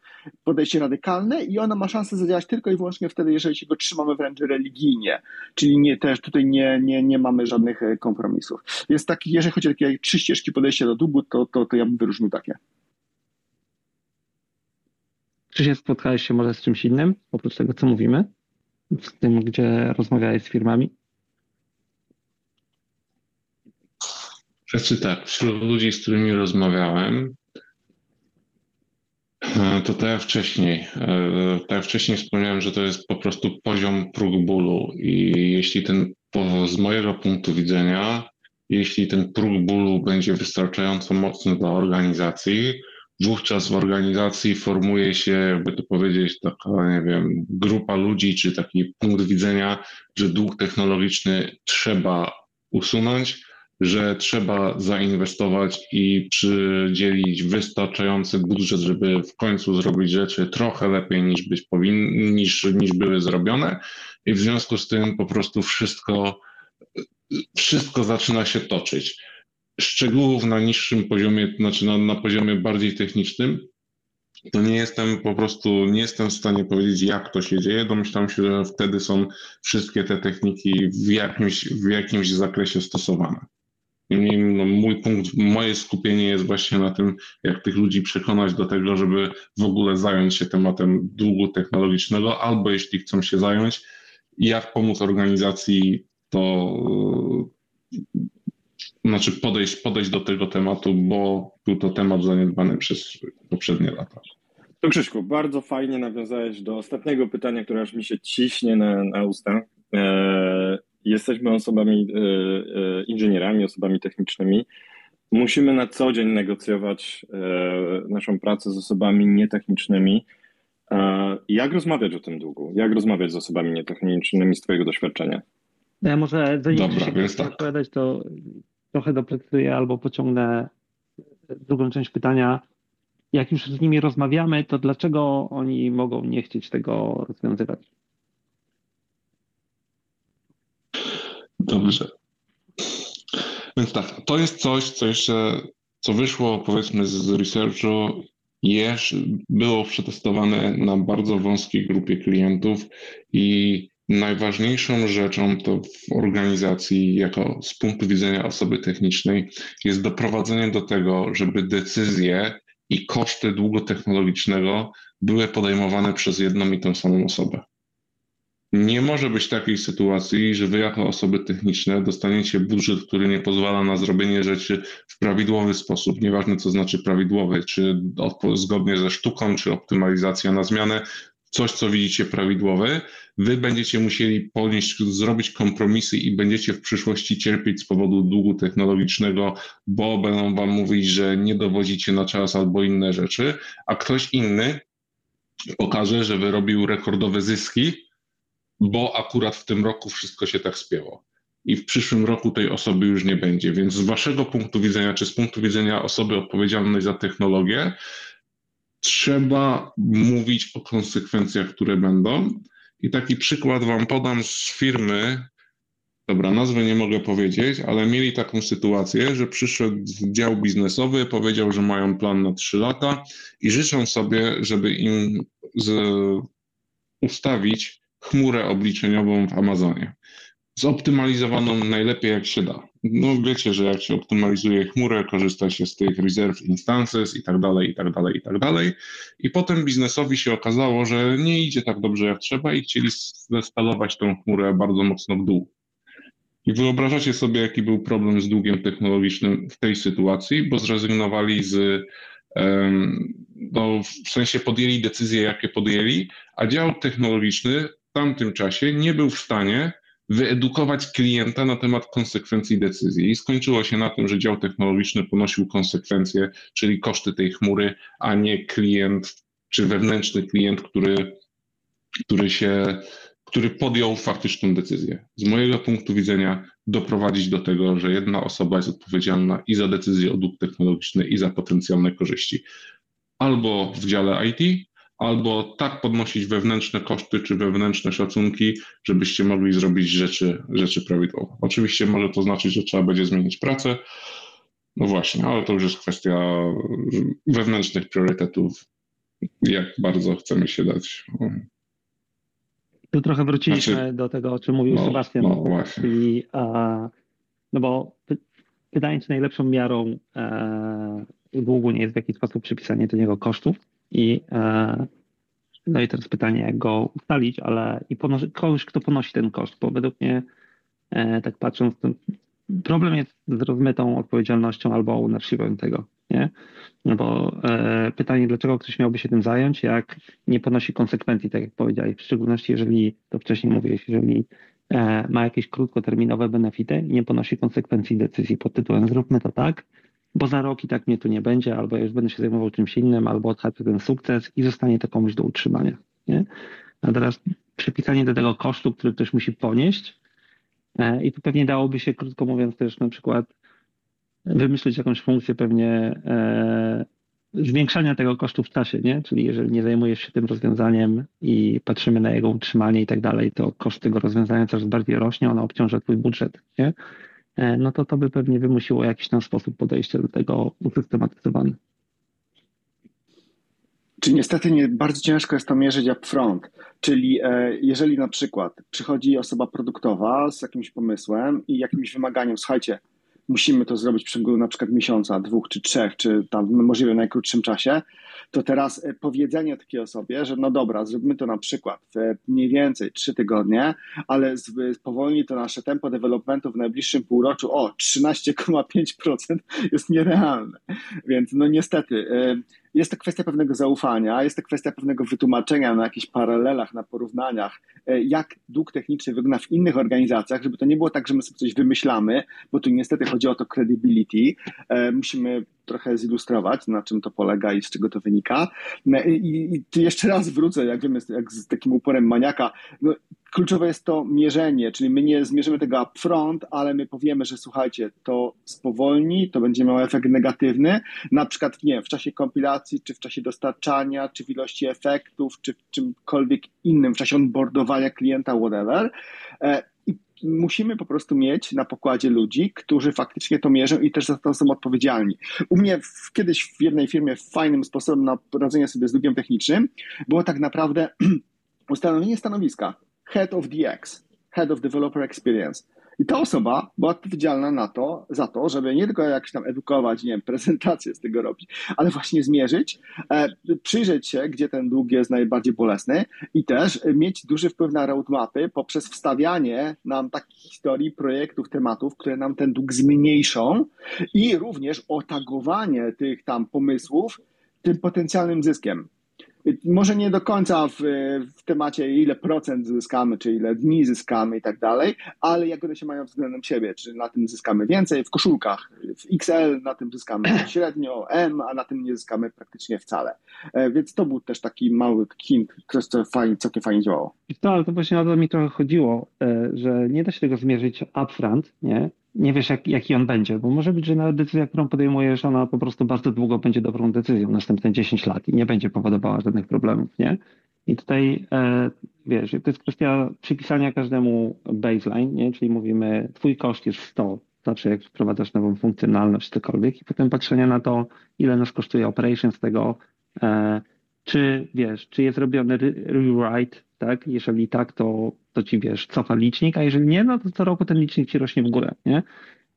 podejście radykalne i ono ma szansę zadziałać tylko i wyłącznie wtedy, jeżeli się go trzymamy wręcz religijnie, czyli nie też tutaj nie, nie, nie mamy żadnych e, kompromisów. Więc taki, jeżeli chodzi o takie trzy ścieżki podejścia do długu, to, to, to ja bym wyróżnił takie. Czy się spotkałeś się może z czymś innym, oprócz tego, co mówimy? Z tym, gdzie rozmawiałeś z firmami? Znaczy tak, wśród ludzi, z którymi rozmawiałem, e, to tak jak wcześniej, e, tak jak wcześniej wspomniałem, że to jest po prostu poziom próg bólu i jeśli ten, z mojego punktu widzenia, jeśli ten próg bólu będzie wystarczająco mocny dla organizacji, wówczas w organizacji formuje się, jakby to powiedzieć, taka, nie wiem, grupa ludzi, czy taki punkt widzenia, że dług technologiczny trzeba usunąć, że trzeba zainwestować i przydzielić wystarczający budżet, żeby w końcu zrobić rzeczy trochę lepiej niż być powinny, niż, niż były zrobione. I w związku z tym po prostu wszystko, wszystko zaczyna się toczyć szczegółów na niższym poziomie, znaczy na, na poziomie bardziej technicznym, to nie jestem po prostu, nie jestem w stanie powiedzieć, jak to się dzieje. Domyślam się, że wtedy są wszystkie te techniki w jakimś, w jakimś zakresie stosowane. No, mój punkt, moje skupienie jest właśnie na tym, jak tych ludzi przekonać do tego, żeby w ogóle zająć się tematem długu technologicznego, albo jeśli chcą się zająć, jak pomóc organizacji to znaczy podejść, podejść do tego tematu, bo był to temat zaniedbany przez poprzednie lata. To Krzyszku, bardzo fajnie nawiązałeś do ostatniego pytania, które aż mi się ciśnie na, na usta. E, jesteśmy osobami, e, e, inżynierami, osobami technicznymi. Musimy na co dzień negocjować e, naszą pracę z osobami nietechnicznymi. E, jak rozmawiać o tym długu? Jak rozmawiać z osobami nietechnicznymi z Twojego doświadczenia? Ja może zanim Dobra, się więc tak. odpowiadać, to trochę doprecyzuję albo pociągnę drugą część pytania. Jak już z nimi rozmawiamy, to dlaczego oni mogą nie chcieć tego rozwiązywać? Dobrze. Więc tak, to jest coś, co jeszcze, co wyszło powiedzmy z researchu, było przetestowane na bardzo wąskiej grupie klientów i Najważniejszą rzeczą to w organizacji, jako z punktu widzenia osoby technicznej, jest doprowadzenie do tego, żeby decyzje i koszty długotechnologicznego były podejmowane przez jedną i tę samą osobę. Nie może być takiej sytuacji, że wy jako osoby techniczne dostaniecie budżet, który nie pozwala na zrobienie rzeczy w prawidłowy sposób, nieważne co znaczy prawidłowy, czy zgodnie ze sztuką, czy optymalizacja na zmianę, coś, co widzicie prawidłowe, wy będziecie musieli ponieść, zrobić kompromisy i będziecie w przyszłości cierpieć z powodu długu technologicznego, bo będą wam mówić, że nie dowodzicie na czas albo inne rzeczy, a ktoś inny pokaże, że wyrobił rekordowe zyski, bo akurat w tym roku wszystko się tak spięło. I w przyszłym roku tej osoby już nie będzie. Więc z waszego punktu widzenia, czy z punktu widzenia osoby odpowiedzialnej za technologię, trzeba mówić o konsekwencjach, które będą. I taki przykład Wam podam z firmy, dobra, nazwę nie mogę powiedzieć, ale mieli taką sytuację, że przyszedł dział biznesowy, powiedział, że mają plan na 3 lata i życzą sobie, żeby im z, ustawić chmurę obliczeniową w Amazonie zoptymalizowaną najlepiej jak się da. No wiecie, że jak się optymalizuje chmurę, korzysta się z tych reserve instances i tak dalej, i tak dalej, i tak dalej. I potem biznesowi się okazało, że nie idzie tak dobrze jak trzeba i chcieli zeskalować tą chmurę bardzo mocno w dół. I wyobrażacie sobie, jaki był problem z długiem technologicznym w tej sytuacji, bo zrezygnowali z, no, w sensie podjęli decyzje, jakie podjęli, a dział technologiczny w tamtym czasie nie był w stanie wyedukować klienta na temat konsekwencji decyzji. I skończyło się na tym, że dział technologiczny ponosił konsekwencje, czyli koszty tej chmury, a nie klient czy wewnętrzny klient, który, który się który podjął faktyczną decyzję. Z mojego punktu widzenia doprowadzić do tego, że jedna osoba jest odpowiedzialna i za decyzję o dług technologiczny, i za potencjalne korzyści. Albo w dziale IT, albo tak podnosić wewnętrzne koszty czy wewnętrzne szacunki, żebyście mogli zrobić rzeczy, rzeczy prawidłowo. Oczywiście może to znaczyć, że trzeba będzie zmienić pracę, no właśnie, ale to już jest kwestia wewnętrznych priorytetów, jak bardzo chcemy się dać. Tu trochę wróciliśmy znaczy, do tego, o czym mówił no, Sebastian. No właśnie. Czyli, no bo pytanie, czy najlepszą miarą e, długu nie jest w jakiś sposób przypisanie do niego kosztów i e, no i teraz pytanie, jak go ustalić, ale i ponosi, kogoś, kto ponosi ten koszt, bo według mnie, e, tak patrząc, problem jest z rozmytą odpowiedzialnością albo ownershipem tego, nie? No bo e, pytanie, dlaczego ktoś miałby się tym zająć, jak nie ponosi konsekwencji, tak jak powiedziałeś, w szczególności jeżeli, to wcześniej mówiłeś, jeżeli ma jakieś krótkoterminowe benefity i nie ponosi konsekwencji decyzji pod tytułem zróbmy to tak, bo za rok i tak mnie tu nie będzie, albo ja już będę się zajmował czymś innym, albo odhaczę ten sukces i zostanie to komuś do utrzymania. Nie? A teraz przypisanie do tego kosztu, który ktoś musi ponieść e, i tu pewnie dałoby się, krótko mówiąc, też na przykład wymyślić jakąś funkcję pewnie e, zwiększania tego kosztu w czasie, nie? Czyli jeżeli nie zajmujesz się tym rozwiązaniem i patrzymy na jego utrzymanie i tak dalej, to koszt tego rozwiązania coraz bardziej rośnie, ono obciąża twój budżet, nie? E, no to to by pewnie wymusiło jakiś tam sposób podejścia do tego usystematyzowany. Czy niestety nie, bardzo ciężko jest to mierzyć upfront. Czyli e, jeżeli na przykład przychodzi osoba produktowa z jakimś pomysłem i jakimś wymaganiem, słuchajcie, musimy to zrobić w przeciągu na przykład miesiąca, dwóch czy trzech, czy tam w możliwie najkrótszym czasie, to teraz e, powiedzenie takiej osobie, że no dobra, zróbmy to na przykład w mniej więcej trzy tygodnie, ale spowolni to nasze tempo developmentu w najbliższym półroczu o 13,5% jest nierealne. Więc no niestety e, jest to kwestia pewnego zaufania, jest to kwestia pewnego wytłumaczenia na jakichś paralelach, na porównaniach, e, jak dług techniczny wygląda w innych organizacjach, żeby to nie było tak, że my sobie coś wymyślamy, bo tu niestety chodzi o to credibility. Musimy trochę zilustrować, na czym to polega i z czego to wynika. No I, i jeszcze raz wrócę, jak wiemy, jak z takim uporem maniaka. No, kluczowe jest to mierzenie, czyli my nie zmierzymy tego upfront, ale my powiemy, że słuchajcie, to spowolni, to będzie miało efekt negatywny, na przykład nie w czasie kompilacji, czy w czasie dostarczania, czy w ilości efektów, czy w czymkolwiek innym, w czasie onboardowania klienta, whatever. Musimy po prostu mieć na pokładzie ludzi, którzy faktycznie to mierzą i też za to są odpowiedzialni. U mnie w, kiedyś w jednej firmie fajnym sposobem na radzenie sobie z długiem technicznym było tak naprawdę ustanowienie stanowiska Head of DX, Head of Developer Experience. I ta osoba była odpowiedzialna na to, za to, żeby nie tylko jakś tam edukować, nie wiem, prezentację z tego robić, ale właśnie zmierzyć, e, przyjrzeć się, gdzie ten dług jest najbardziej bolesny i też mieć duży wpływ na roadmapy poprzez wstawianie nam takich historii, projektów, tematów, które nam ten dług zmniejszą i również otagowanie tych tam pomysłów tym potencjalnym zyskiem. Może nie do końca w, w, temacie, ile procent zyskamy, czy ile dni zyskamy i tak dalej, ale jak one się mają względem siebie, czy na tym zyskamy więcej w koszulkach, w XL na tym zyskamy średnio, M, a na tym nie zyskamy praktycznie wcale. E, więc to był też taki mały hint, coś, co fajnie, całkiem fajnie działało. No, ale to właśnie o to mi trochę chodziło, e, że nie da się tego zmierzyć upfront, nie? Nie wiesz, jak, jaki on będzie, bo może być, że nawet decyzja, którą podejmujesz, ona po prostu bardzo długo będzie dobrą decyzją, następne 10 lat i nie będzie powodowała żadnych problemów, nie? I tutaj, e, wiesz, to jest kwestia przypisania każdemu baseline, nie? Czyli mówimy, twój koszt jest 100, zawsze jak wprowadzasz nową funkcjonalność, cokolwiek i potem patrzenia na to, ile nas kosztuje operation z tego, e, czy, wiesz, czy jest robiony rewrite, tak? Jeżeli tak, to to ci wiesz, cofa licznik, a jeżeli nie, no to co roku ten licznik ci rośnie w górę, nie?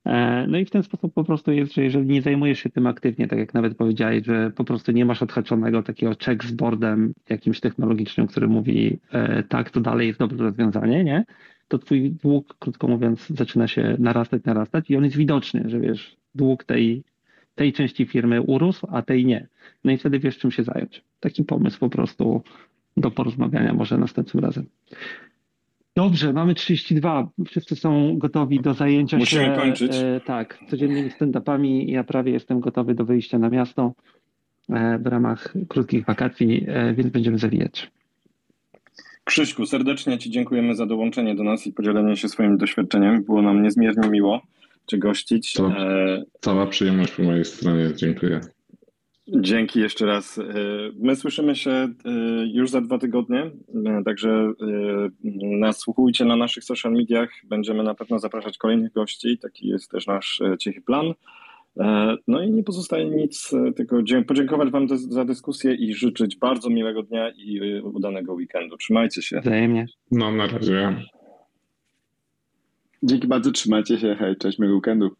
E, no i w ten sposób po prostu jest, że jeżeli nie zajmujesz się tym aktywnie, tak jak nawet powiedziałeś, że po prostu nie masz odhaczonego takiego check z boardem jakimś technologicznym, który mówi e, tak, to dalej jest dobre rozwiązanie, nie? To twój dług, krótko mówiąc, zaczyna się narastać, narastać i on jest widoczny, że wiesz, dług tej, tej części firmy urósł, a tej nie. No i wtedy wiesz, czym się zająć. Taki pomysł po prostu do porozmawiania może następnym razem. Dobrze, mamy 32. Wszyscy są gotowi do zajęcia Musimy się. Musimy kończyć. E, tak, codziennymi stand-upami. Ja prawie jestem gotowy do wyjścia na miasto e, w ramach krótkich wakacji, e, więc będziemy zawijać. Krzyśku, serdecznie Ci dziękujemy za dołączenie do nas i podzielenie się swoim doświadczeniem. Było nam niezmiernie miło Cię gościć. To, e, cała przyjemność po mojej stronie. Dziękuję. Dzięki jeszcze raz. E, my słyszymy się e, już za dwa tygodnie, e, także nasłuchujcie na naszych social mediach. Będziemy na pewno zapraszać kolejnych gości. Taki jest też nasz cichy plan. No i nie pozostaje nic, tylko podziękować Wam za dyskusję i życzyć bardzo miłego dnia i udanego weekendu. Trzymajcie się. Wzajemnie. No, na razie. Dzięki bardzo, trzymajcie się. Hej, cześć, miłego weekendu.